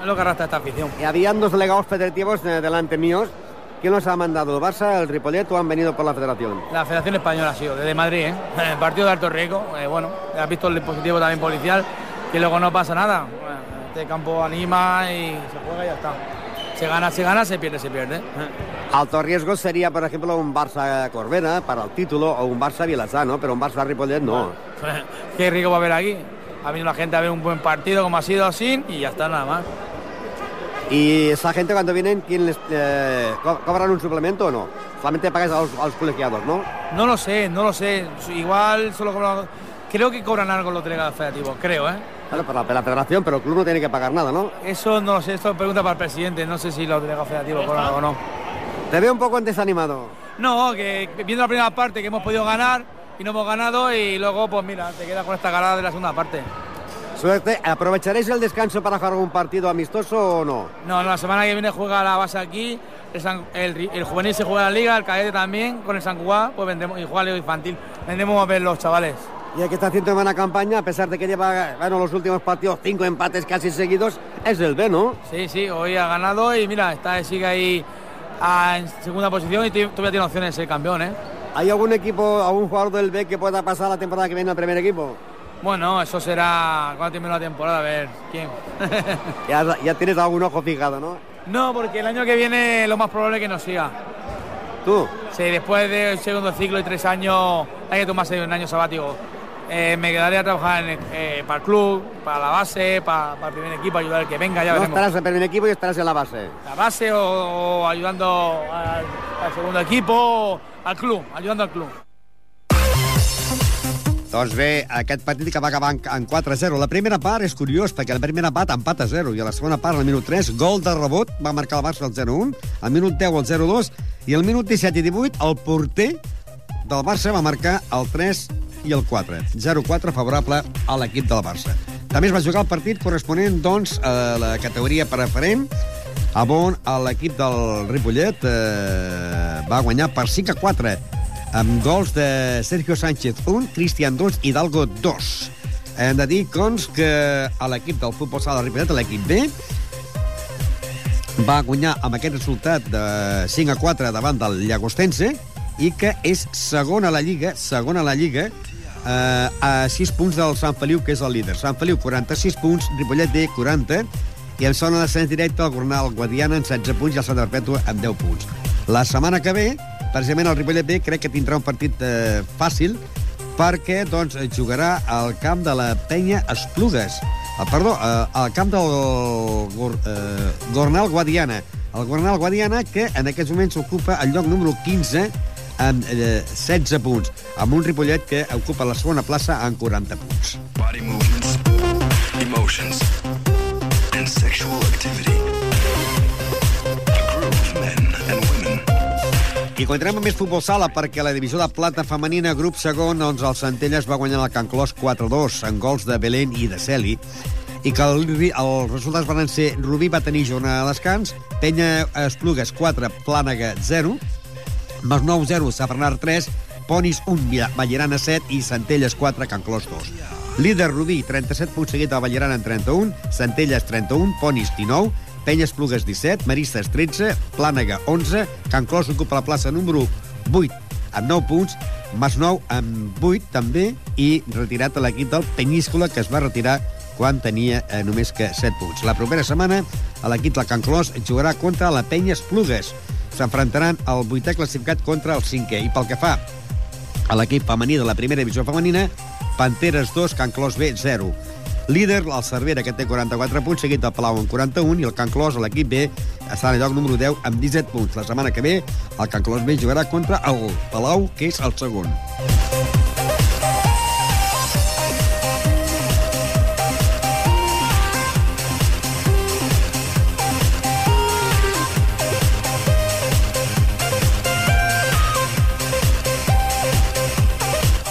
Es lo que arrastra esta afición. Y habían dos delegados federativos delante míos. ¿Quién los ha mandado? ¿El Barça, el Ripollet o han venido por la federación? La Federación Española ha sido, desde Madrid, ¿eh? El partido de alto riesgo, eh, bueno, has visto el dispositivo también policial, que luego no pasa nada. Bueno, este campo anima y se juega y ya está. Se gana, se gana, se pierde, se pierde. Alto riesgo sería, por ejemplo, un Barça Corbera para el título o un Barça Vilasá, ¿no? Pero un Barça Ripollet no. ¿Qué riesgo va a haber aquí? Ha venido la gente a ver un buen partido como ha sido así y ya está nada más. Y esa gente cuando vienen, ¿quién les, eh, co- ¿cobran un suplemento o no? Solamente pagáis a los, a los colegiados, ¿no? No lo sé, no lo sé. Igual solo cobran- Creo que cobran algo los delegados federativos, creo, ¿eh? Claro, para la, la federación, pero el club no tiene que pagar nada, ¿no? Eso no lo sé, esto es pregunta para el presidente, no sé si los delegados federativos cobran algo o no. Te veo un poco desanimado. No, que viendo la primera parte que hemos podido ganar y no hemos ganado y luego pues mira, te quedas con esta ganada de la segunda parte. Suerte. ¿Aprovecharéis el descanso para jugar algún partido amistoso o no? No, la semana que viene juega la base aquí, el, San- el el juvenil se juega la liga, el cadete también, con el San Cugat, pues vendemos, y juega liga infantil. Vendemos a ver los chavales. Y el que está haciendo buena campaña, a pesar de que lleva, bueno, los últimos partidos, cinco empates casi seguidos, es el B, ¿no? Sí, sí, hoy ha ganado y mira, está, sigue ahí ah, en segunda posición y todavía tiene opciones de ser campeón, ¿eh? ¿Hay algún equipo, algún jugador del B que pueda pasar la temporada que viene al primer equipo? Bueno, eso será cuando termine la temporada, a ver quién. Ya, ya tienes algún ojo fijado, ¿no? no, porque el año que viene lo más probable es que nos siga. ¿Tú? Sí, después del segundo ciclo y tres años hay que tomarse un año sabático. Eh, me quedaré a trabajar en, eh, para el club, para la base, para, para el primer equipo, ayudar al que venga, ya No veremos. estarás en el primer equipo y estarás en la base. La base o, o ayudando al, al segundo equipo, al club, ayudando al club. Doncs bé, aquest partit que va acabar en, en 4-0. La primera part és curiós, perquè la primera part empat a 0, i a la segona part, al minut 3, gol de rebot, va marcar el Barça el 0-1, al minut 10 el 0-2, i al minut 17 i 18 el porter del Barça va marcar el 3 i el 4. 0-4 favorable a l'equip del Barça. També es va jugar el partit corresponent, doncs, a la categoria preferent, on l'equip del Ripollet eh, va guanyar per 5 a 4 amb gols de Sergio Sánchez 1, Cristian 2, Hidalgo 2. Hem de dir, cons, que a l'equip del futbol sala de Ripollet, l'equip B, va guanyar amb aquest resultat de 5 a 4 davant del Llagostense i que és segona a la Lliga, segona a la Lliga, eh, a 6 punts del Sant Feliu, que és el líder. Sant Feliu, 46 punts, Ripollet B, 40, i en zona d'ascens directe el Gornal Guadiana en 16 punts i el Santa Perpètua amb 10 punts. La setmana que ve, precisament el Ripollet B crec que tindrà un partit eh, fàcil perquè doncs, jugarà al camp de la penya Esplugues. Ah, perdó, eh, al camp del Gor, eh, Gornal Guadiana. El Gornal Guadiana, que en aquests moments ocupa el lloc número 15 amb eh, 16 punts, amb un Ripollet que ocupa la segona plaça amb 40 punts. Body movements, emotions, and sexual activity. I continuem amb més futbol sala perquè la divisió de plata femenina, grup segon, doncs el Centelles va guanyar el Can Clos 4-2 en gols de Belén i de Celi i que el, els resultats van ser Rubí va tenir jornada de descans, Penya Esplugues 4, Plànega 0, Masnou 0, Safranar 3, Ponis 1, Ballerana 7 i Centelles 4, Can Clos 2. Líder Rubí, 37 punts seguit al Ballerana en 31, Centelles 31, Ponis 19, Penya Esplugues 17, Maristes 13, Plànega 11, Can Clos ocupa la plaça número 8 amb 9 punts, Masnou amb 8 també i retirat a l'equip del Penyíscola que es va retirar quan tenia eh, només que 7 punts. La propera setmana l'equip del Can Clos jugarà contra la Penya Esplugues. S'enfrontaran el vuitè classificat contra el cinquè. I pel que fa a l'equip femení de la primera divisió femenina, Panteres 2, Can Clos B 0. Líder, el Cervera, que té 44 punts, seguit del Palau amb 41, i el Can Clos, l'equip B, està en lloc número 10 amb 17 punts. La setmana que ve, el Can Clos B jugarà contra el Palau, que és el segon.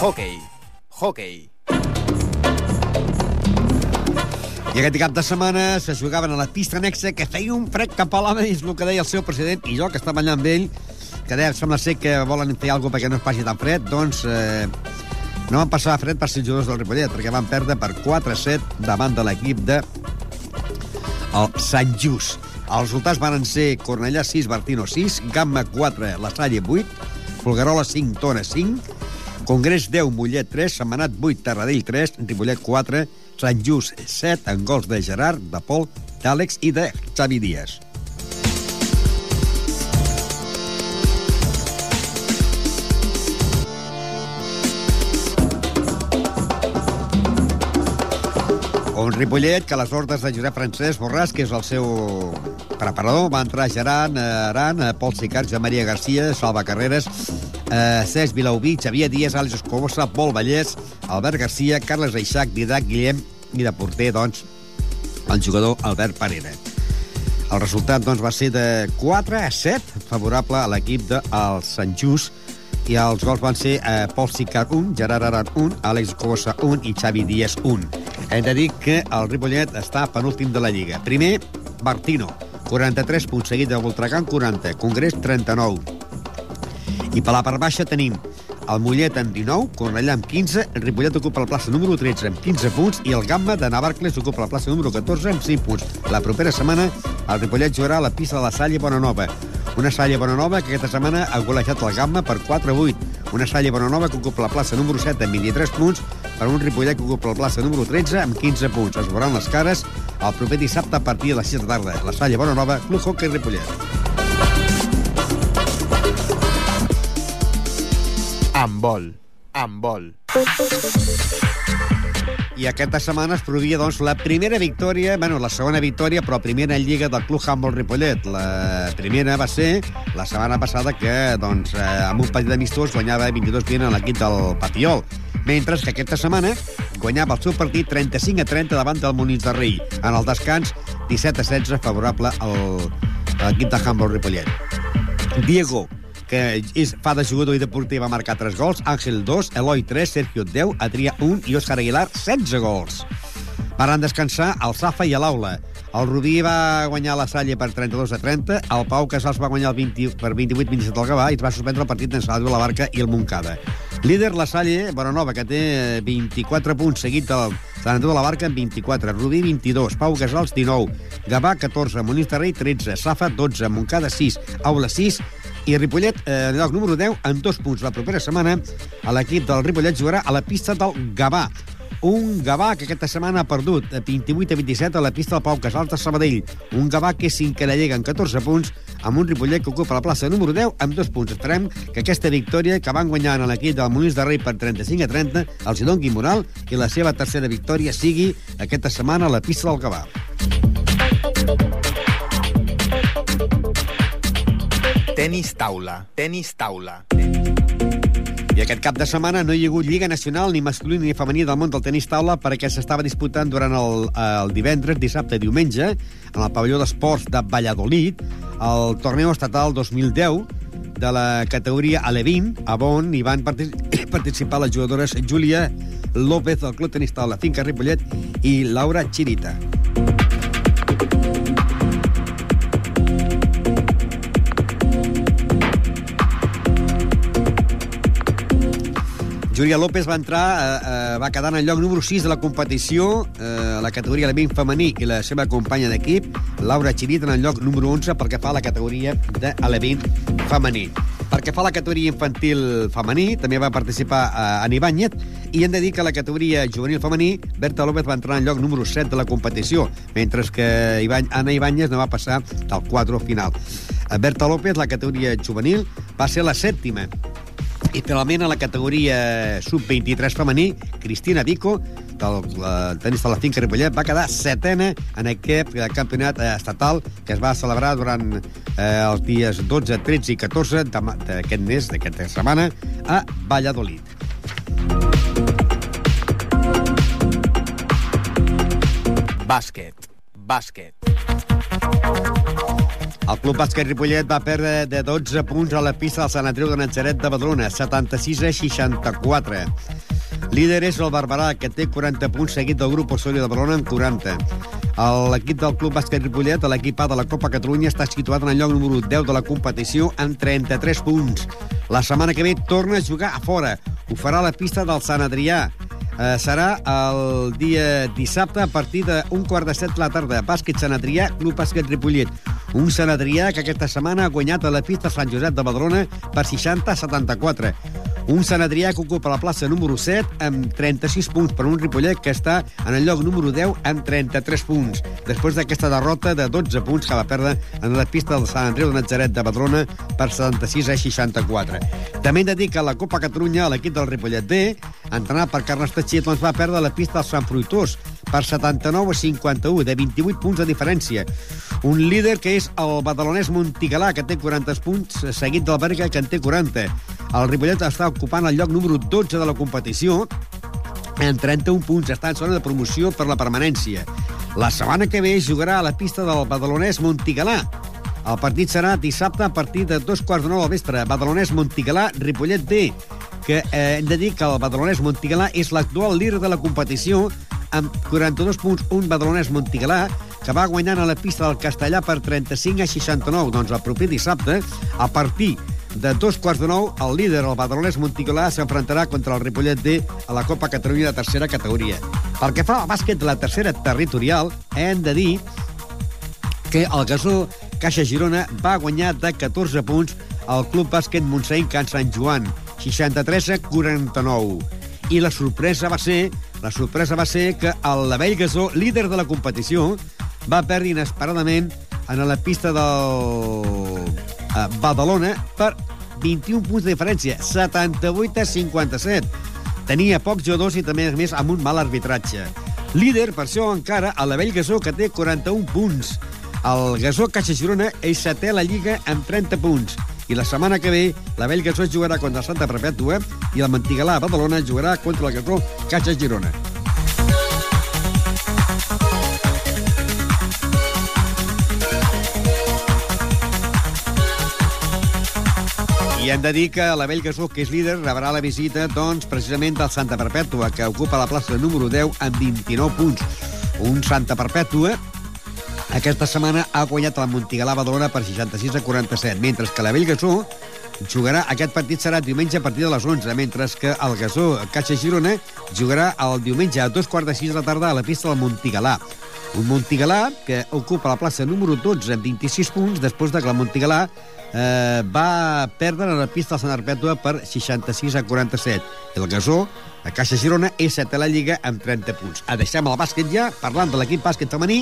Hockey. Hockey. I aquest cap de setmana se jugaven a la pista anexa que feia un fred cap a l'home, és el que deia el seu president, i jo, que estava allà amb ell, que deia, sembla ser que volen fer alguna perquè no es passi tan fred, doncs eh, no van passar fred per ser jugadors del Ripollet, perquè van perdre per 4-7 davant de l'equip de el Sant Just. Els resultats van ser Cornellà 6, Bertino 6, Gamma 4, La Salle 8, Folguerola 5, Tona 5, Congrés 10, Mollet 3, Setmanat 8, Terradell 3, Ripollet 4, Sant Just 7, en gols de Gerard, de Pol, d'Àlex i de Xavi Díaz. Un Ripollet que a les ordres de Josep Francesc Borràs, que és el seu preparador, va entrar Geran, Aran, Pol Sicard, Joan Maria Garcia, Salva Carreras, eh, Cesc Vilauví, Xavier Díaz, Àlex Escobosa, Pol Vallès, Albert Garcia, Carles Reixac, Didac Guillem i de porter, doncs, el jugador Albert Parera. El resultat doncs, va ser de 4 a 7, favorable a l'equip del Sant Just, i els gols van ser eh, Pol Sicar 1, Gerard Aran 1, Àlex Cobosa 1 i Xavi Díaz 1. Hem de dir que el Ripollet està penúltim de la Lliga. Primer, Martino, 43 punts, seguit de Voltregà 40, Congrés 39. I per la part baixa tenim el Mollet amb 19, Cornellà amb 15, el Ripollet ocupa la plaça número 13 amb 15 punts i el Gamma de Navarcles ocupa la plaça número 14 amb 5 punts. La propera setmana el Ripollet jugarà a la pista de la Salle Bonanova. Una Salle Bonanova que aquesta setmana ha golejat el Gamma per 4-8. Una Salle Bonanova que ocupa la plaça número 7 amb 23 punts per un Ripollet que ocupa la plaça número 13 amb 15 punts. Es veuran les cares el proper dissabte a partir de les 6 de tarda. La Salle Bonanova, Club Hockey Ripollet. Amb vol. Amb vol. I aquesta setmana es produïa doncs, la primera victòria, bueno, la segona victòria, però primera en Lliga del Club Handball Ripollet. La primera va ser la setmana passada que, doncs, eh, amb un partit d'amistós guanyava 22-20 a l'equip del Patiol. Mentre que aquesta setmana guanyava el seu partit 35 a 30 davant del Molins de Rei. En el descans, 17 a 16 favorable al, a l'equip de Handball Ripollet. Diego, que és, fa de jugador i de porter, va marcar 3 gols, Àngel 2, Eloi 3, Sergio 10, Adrià 1 i Òscar Aguilar 16 gols. Van descansar el Safa i l'Aula. El Rubí va guanyar la Salle per 32 a 30, el Pau Casals va guanyar el 20, per 28-27 al Gavà i es va suspendre el partit en Salado, la Barca i el Montcada. Líder la Salle, Bonanova, que té 24 punts, seguit del Sant Andreu de la Barca amb 24, Rubí 22, Pau Casals 19, Gavà 14, Molins de Rei 13, Safa 12, Montcada 6, Aula 6 i Ripollet, eh, en lloc número 10, amb dos punts. La propera setmana, l'equip del Ripollet jugarà a la pista del Gavà. Un Gavà que aquesta setmana ha perdut de 28 a 27 a la pista del Pau Casals de Sabadell. Un Gavà que és cinquè la Lliga amb 14 punts, amb un Ripollet que ocupa la plaça número 10 amb dos punts. Esperem que aquesta victòria que van guanyar en l'equip del Molins de Rei per 35 a 30 els hi doni moral i la seva tercera victòria sigui aquesta setmana a la pista del Gavà. Tenis taula. Tenis taula. I aquest cap de setmana no hi ha hagut Lliga Nacional ni masculí ni femení del món del tenis taula perquè s'estava disputant durant el, el divendres, dissabte i diumenge en el pavelló d'esports de Valladolid el torneo estatal 2010 de la categoria Alevín, a on hi van partic participar les jugadores Júlia López del Club Tenis Taula Finca Ripollet i Laura Chirita. Júlia López va entrar, eh, eh, va quedar en el lloc número 6 de la competició, eh, a la categoria element femení, i la seva companya d'equip, Laura Chirit, en el lloc número 11 pel que fa la categoria d'element femení. Per que fa la categoria infantil femení, també va participar eh, en Ibáñez, i hem de dir que a la categoria juvenil femení, Berta López va entrar en lloc número 7 de la competició, mentre que Ibáñez, Ana Ibáñez no va passar del 4 final. Eh, Berta López, la categoria juvenil, va ser la sèptima, i finalment a la categoria sub-23 femení, Cristina Vico, del uh, tenis de la finca Ripollet, va quedar setena en aquest eh, campionat eh, estatal que es va celebrar durant eh, els dies 12, 13 i 14 d'aquest mes, d'aquesta setmana, a Valladolid. Bàsquet. Bàsquet. El Club Bàsquet Ripollet va perdre de 12 punts a la pista del Sant Andreu de Natzaret de Badalona, 76 a 64. Líder és el Barberà, que té 40 punts, seguit del grup Osorio de Badalona amb 40. L'equip del Club Bàsquet Ripollet, l'equip A de la Copa Catalunya, està situat en el lloc número 10 de la competició amb 33 punts. La setmana que ve torna a jugar a fora. Ho farà a la pista del Sant Adrià. Eh, serà el dia dissabte a partir d'un quart de set de la tarda. Bàsquet Sant Adrià, Club Bàsquet Ripollet. Un Sant Adrià que aquesta setmana ha guanyat a la pista Sant Josep de Badalona per 60 a 74. Un Sant Adrià que ocupa la plaça número 7 amb 36 punts per un Ripollet que està en el lloc número 10 amb 33 punts. Després d'aquesta derrota de 12 punts que va perdre en la pista del Sant Andreu de Natzaret de Badalona per 76 a 64. També hem de dir que la Copa Catalunya l'equip del Ripollet B, entrenat per Carles Teixit, doncs va perdre la pista del Sant Fruitós per 79 a 51, de 28 punts de diferència. Un líder que és el badalonès Montigalà, que té 40 punts, seguit del Berga, que en té 40. El Ripollet està ocupant el lloc número 12 de la competició, en 31 punts, està en zona de promoció per la permanència. La setmana que ve jugarà a la pista del badalonès Montigalà. El partit serà dissabte a partir de dos quarts de nou al vespre. Badalonès Montigalà, Ripollet B, que eh, hem de dir que el badalonès Montigalà és l'actual líder de la competició amb 42 punts, un badalonès Montigalà, que va guanyant a la pista del Castellà per 35 a 69. Doncs el proper dissabte, a partir de dos quarts de nou, el líder, el badalonès Montigalà, s'enfrontarà contra el Ripollet D a la Copa Catalunya de tercera categoria. Pel que fa al bàsquet de la tercera territorial, hem de dir que el gasó Caixa Girona va guanyar de 14 punts al Club Bàsquet Montseny Can Sant Joan, 63 a 49. I la sorpresa va ser la sorpresa va ser que el Lavell Gasó, líder de la competició, va perdre inesperadament en la pista del eh, Badalona per 21 punts de diferència, 78 a 57. Tenia pocs jugadors i també, a més, amb un mal arbitratge. Líder, per això, encara, el Lavell Gasó, que té 41 punts. El Gasó Caixa Girona és setè a la Lliga amb 30 punts. I la setmana que ve, la Gasó jugarà contra Santa Perpètua i el Mantigalà a Badalona jugarà contra el Gasó Caixa Girona. I hem de dir que la Vell Gasó, que és líder, rebrà la visita, doncs, precisament del Santa Perpètua, que ocupa la plaça número 10 amb 29 punts. Un Santa Perpètua aquesta setmana ha guanyat el Montigalà Badalona per 66 a 47, mentre que la Bellgasó jugarà, aquest partit serà diumenge a partir de les 11, mentre que el Gasó Caixa Girona jugarà el diumenge a dos quarts de sis de la tarda a la pista del Montigalà. Un Montigalà que ocupa la plaça número 12 amb 26 punts després de que la Montigalà eh, va perdre la pista del Sant Arpètua per 66 a 47. El Gasó, a Caixa Girona, és setè a la Lliga amb 30 punts. A deixem el bàsquet ja, parlant de l'equip bàsquet femení,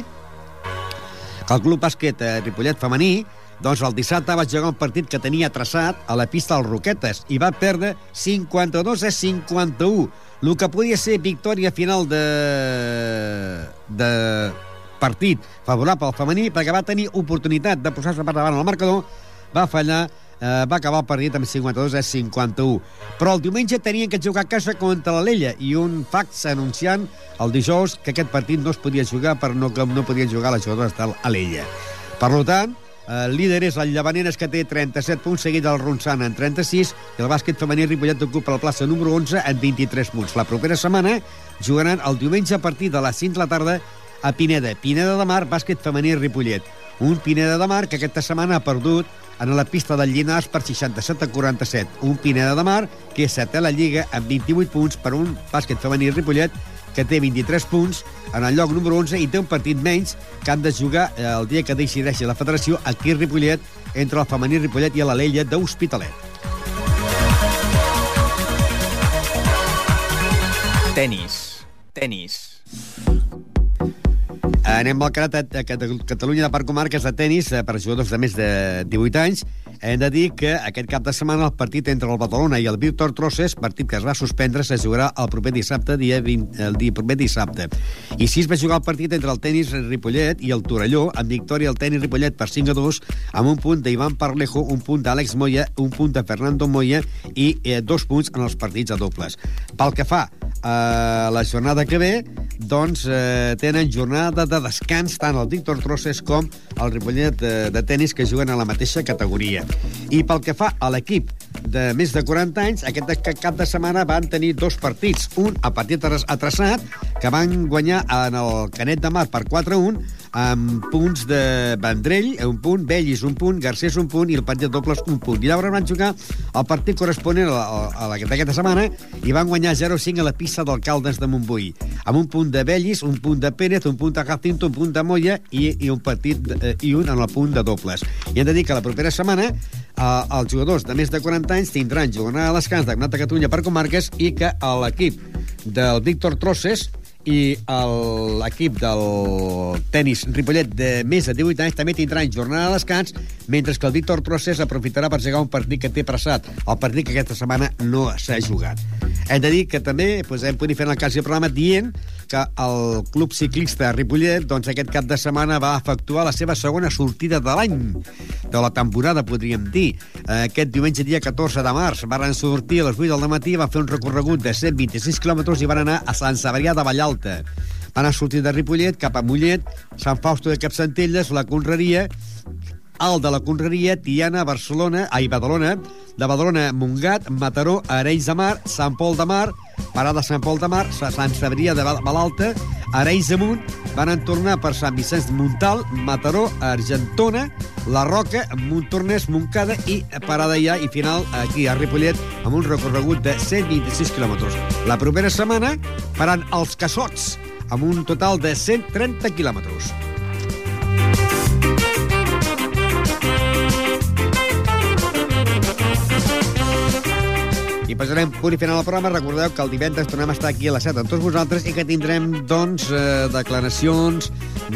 que el club bàsquet eh, Ripollet femení doncs el dissabte va jugar un partit que tenia traçat a la pista dels Roquetes i va perdre 52 a 51. El que podia ser victòria final de, de partit favorable al femení perquè va tenir oportunitat de posar-se per davant al marcador, va fallar eh, va acabar el partit amb 52 a 51. Però el diumenge tenien que jugar a casa contra l'Alella i un fax anunciant el dijous que aquest partit no es podia jugar per no, que no podien jugar les jugadores de l'Alella. Per tant, el líder és el Llavaneres, que té 37 punts, seguit del Ronçana en 36, i el bàsquet femení Ripollet ocupa la plaça número 11 en 23 punts. La propera setmana jugaran el diumenge a partir de les 5 de la tarda a Pineda. Pineda de Mar, bàsquet femení Ripollet. Un Pineda de Mar que aquesta setmana ha perdut en la pista del Llinars per 67 a 47. Un Pineda de Mar que és setè a la Lliga amb 28 punts per un bàsquet femení Ripollet que té 23 punts en el lloc número 11 i té un partit menys que han de jugar eh, el dia que decideixi la federació aquí a Ripollet entre el femení Ripollet i l'Alella d'Hospitalet. Tenis. Tenis. Anem al Carat a Catalunya de Parc Comarques de tenis eh, per jugadors de més de 18 anys. Hem de dir que aquest cap de setmana el partit entre el Badalona i el Víctor Trosses, partit que es va suspendre, se jugarà el proper dissabte, dia 20, el dia proper dissabte. I si es va jugar el partit entre el tenis Ripollet i el Torelló, amb victòria el tenis Ripollet per 5 a 2, amb un punt d'Ivan Parlejo, un punt d'Àlex Moya, un punt de Fernando Moya i eh, dos punts en els partits a dobles. Pel que fa a la jornada que ve, doncs eh, tenen jornada de descans tant el Víctor Trosses com el Ripollet de, de tenis que juguen a la mateixa categoria. I pel que fa a l'equip de més de 40 anys, aquest cap de setmana van tenir dos partits. Un a partit atrasat, que van guanyar en el Canet de Mar per 4-1, amb punts de Vendrell, un punt, Bellis un punt, Garcés un punt i el partit de dobles un punt. I llavors van jugar el partit corresponent a, la, a d'aquesta setmana i van guanyar 0-5 a la pista d'Alcaldes de Montbui, amb un punt de Bellis, un punt de Pérez, un punt de Jacinto, un punt de Moya i, i un partit eh, i un en el punt de dobles. I hem de dir que la propera setmana eh, els jugadors de més de 40 anys tindran jornada a les cans de Campionat de Catalunya per comarques i que l'equip del Víctor Trosses i l'equip del tennis Ripollet de més de 18 anys també tindrà jornada de descans, mentre que el Víctor Procés aprofitarà per jugar un partit que té pressat, el partit que aquesta setmana no s'ha jugat. Hem de dir que també doncs, hem pogut fer el cas del programa dient que el club ciclista Ripollet doncs, aquest cap de setmana va efectuar la seva segona sortida de l'any, de la temporada, podríem dir. Aquest diumenge, dia 14 de març, van sortir a les 8 del matí, van fer un recorregut de 126 quilòmetres i van anar a Sant Sabrià de Vallalta Alta. Van sortir de Ripollet cap a Mollet, Sant Fausto de Capcentelles, la Conreria, Alt de la Conreria, Tiana, Barcelona, ai, Badalona, de Badalona, Montgat, Mataró, Arenys de Mar, Sant Pol de Mar, Parada Sant Pol de Mar, Sant Sabria de Balalta, Arenys de Munt, van tornar per Sant Vicenç Montal, Mataró, Argentona, La Roca, Montornès, Montcada i parada ja i final aquí a Ripollet amb un recorregut de 126 quilòmetres. La propera setmana faran els Cassots amb un total de 130 quilòmetres. I passarem punt i final al programa. Recordeu que el divendres tornem a estar aquí a les 7 amb tots vosaltres i que tindrem, doncs, eh, declaracions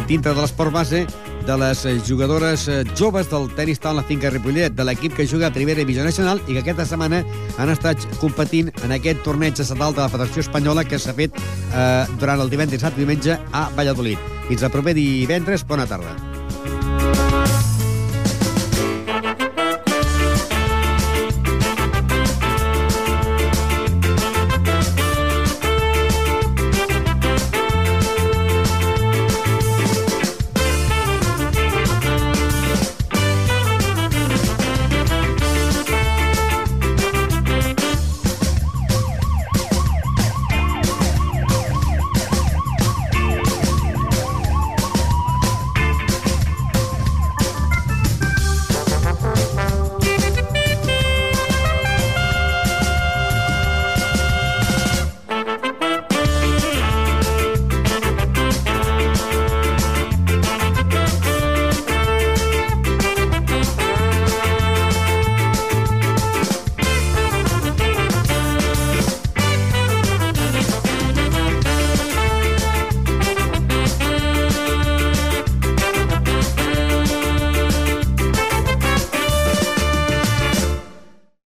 dintre de l'esport base de les jugadores eh, joves del tenis taula Finca Ripollet, de l'equip que juga a Primera Divisió Nacional i que aquesta setmana han estat competint en aquest torneig estatal de la Federació Espanyola que s'ha fet eh, durant el divendres i diumenge a Valladolid. Fins al proper divendres, bona tarda.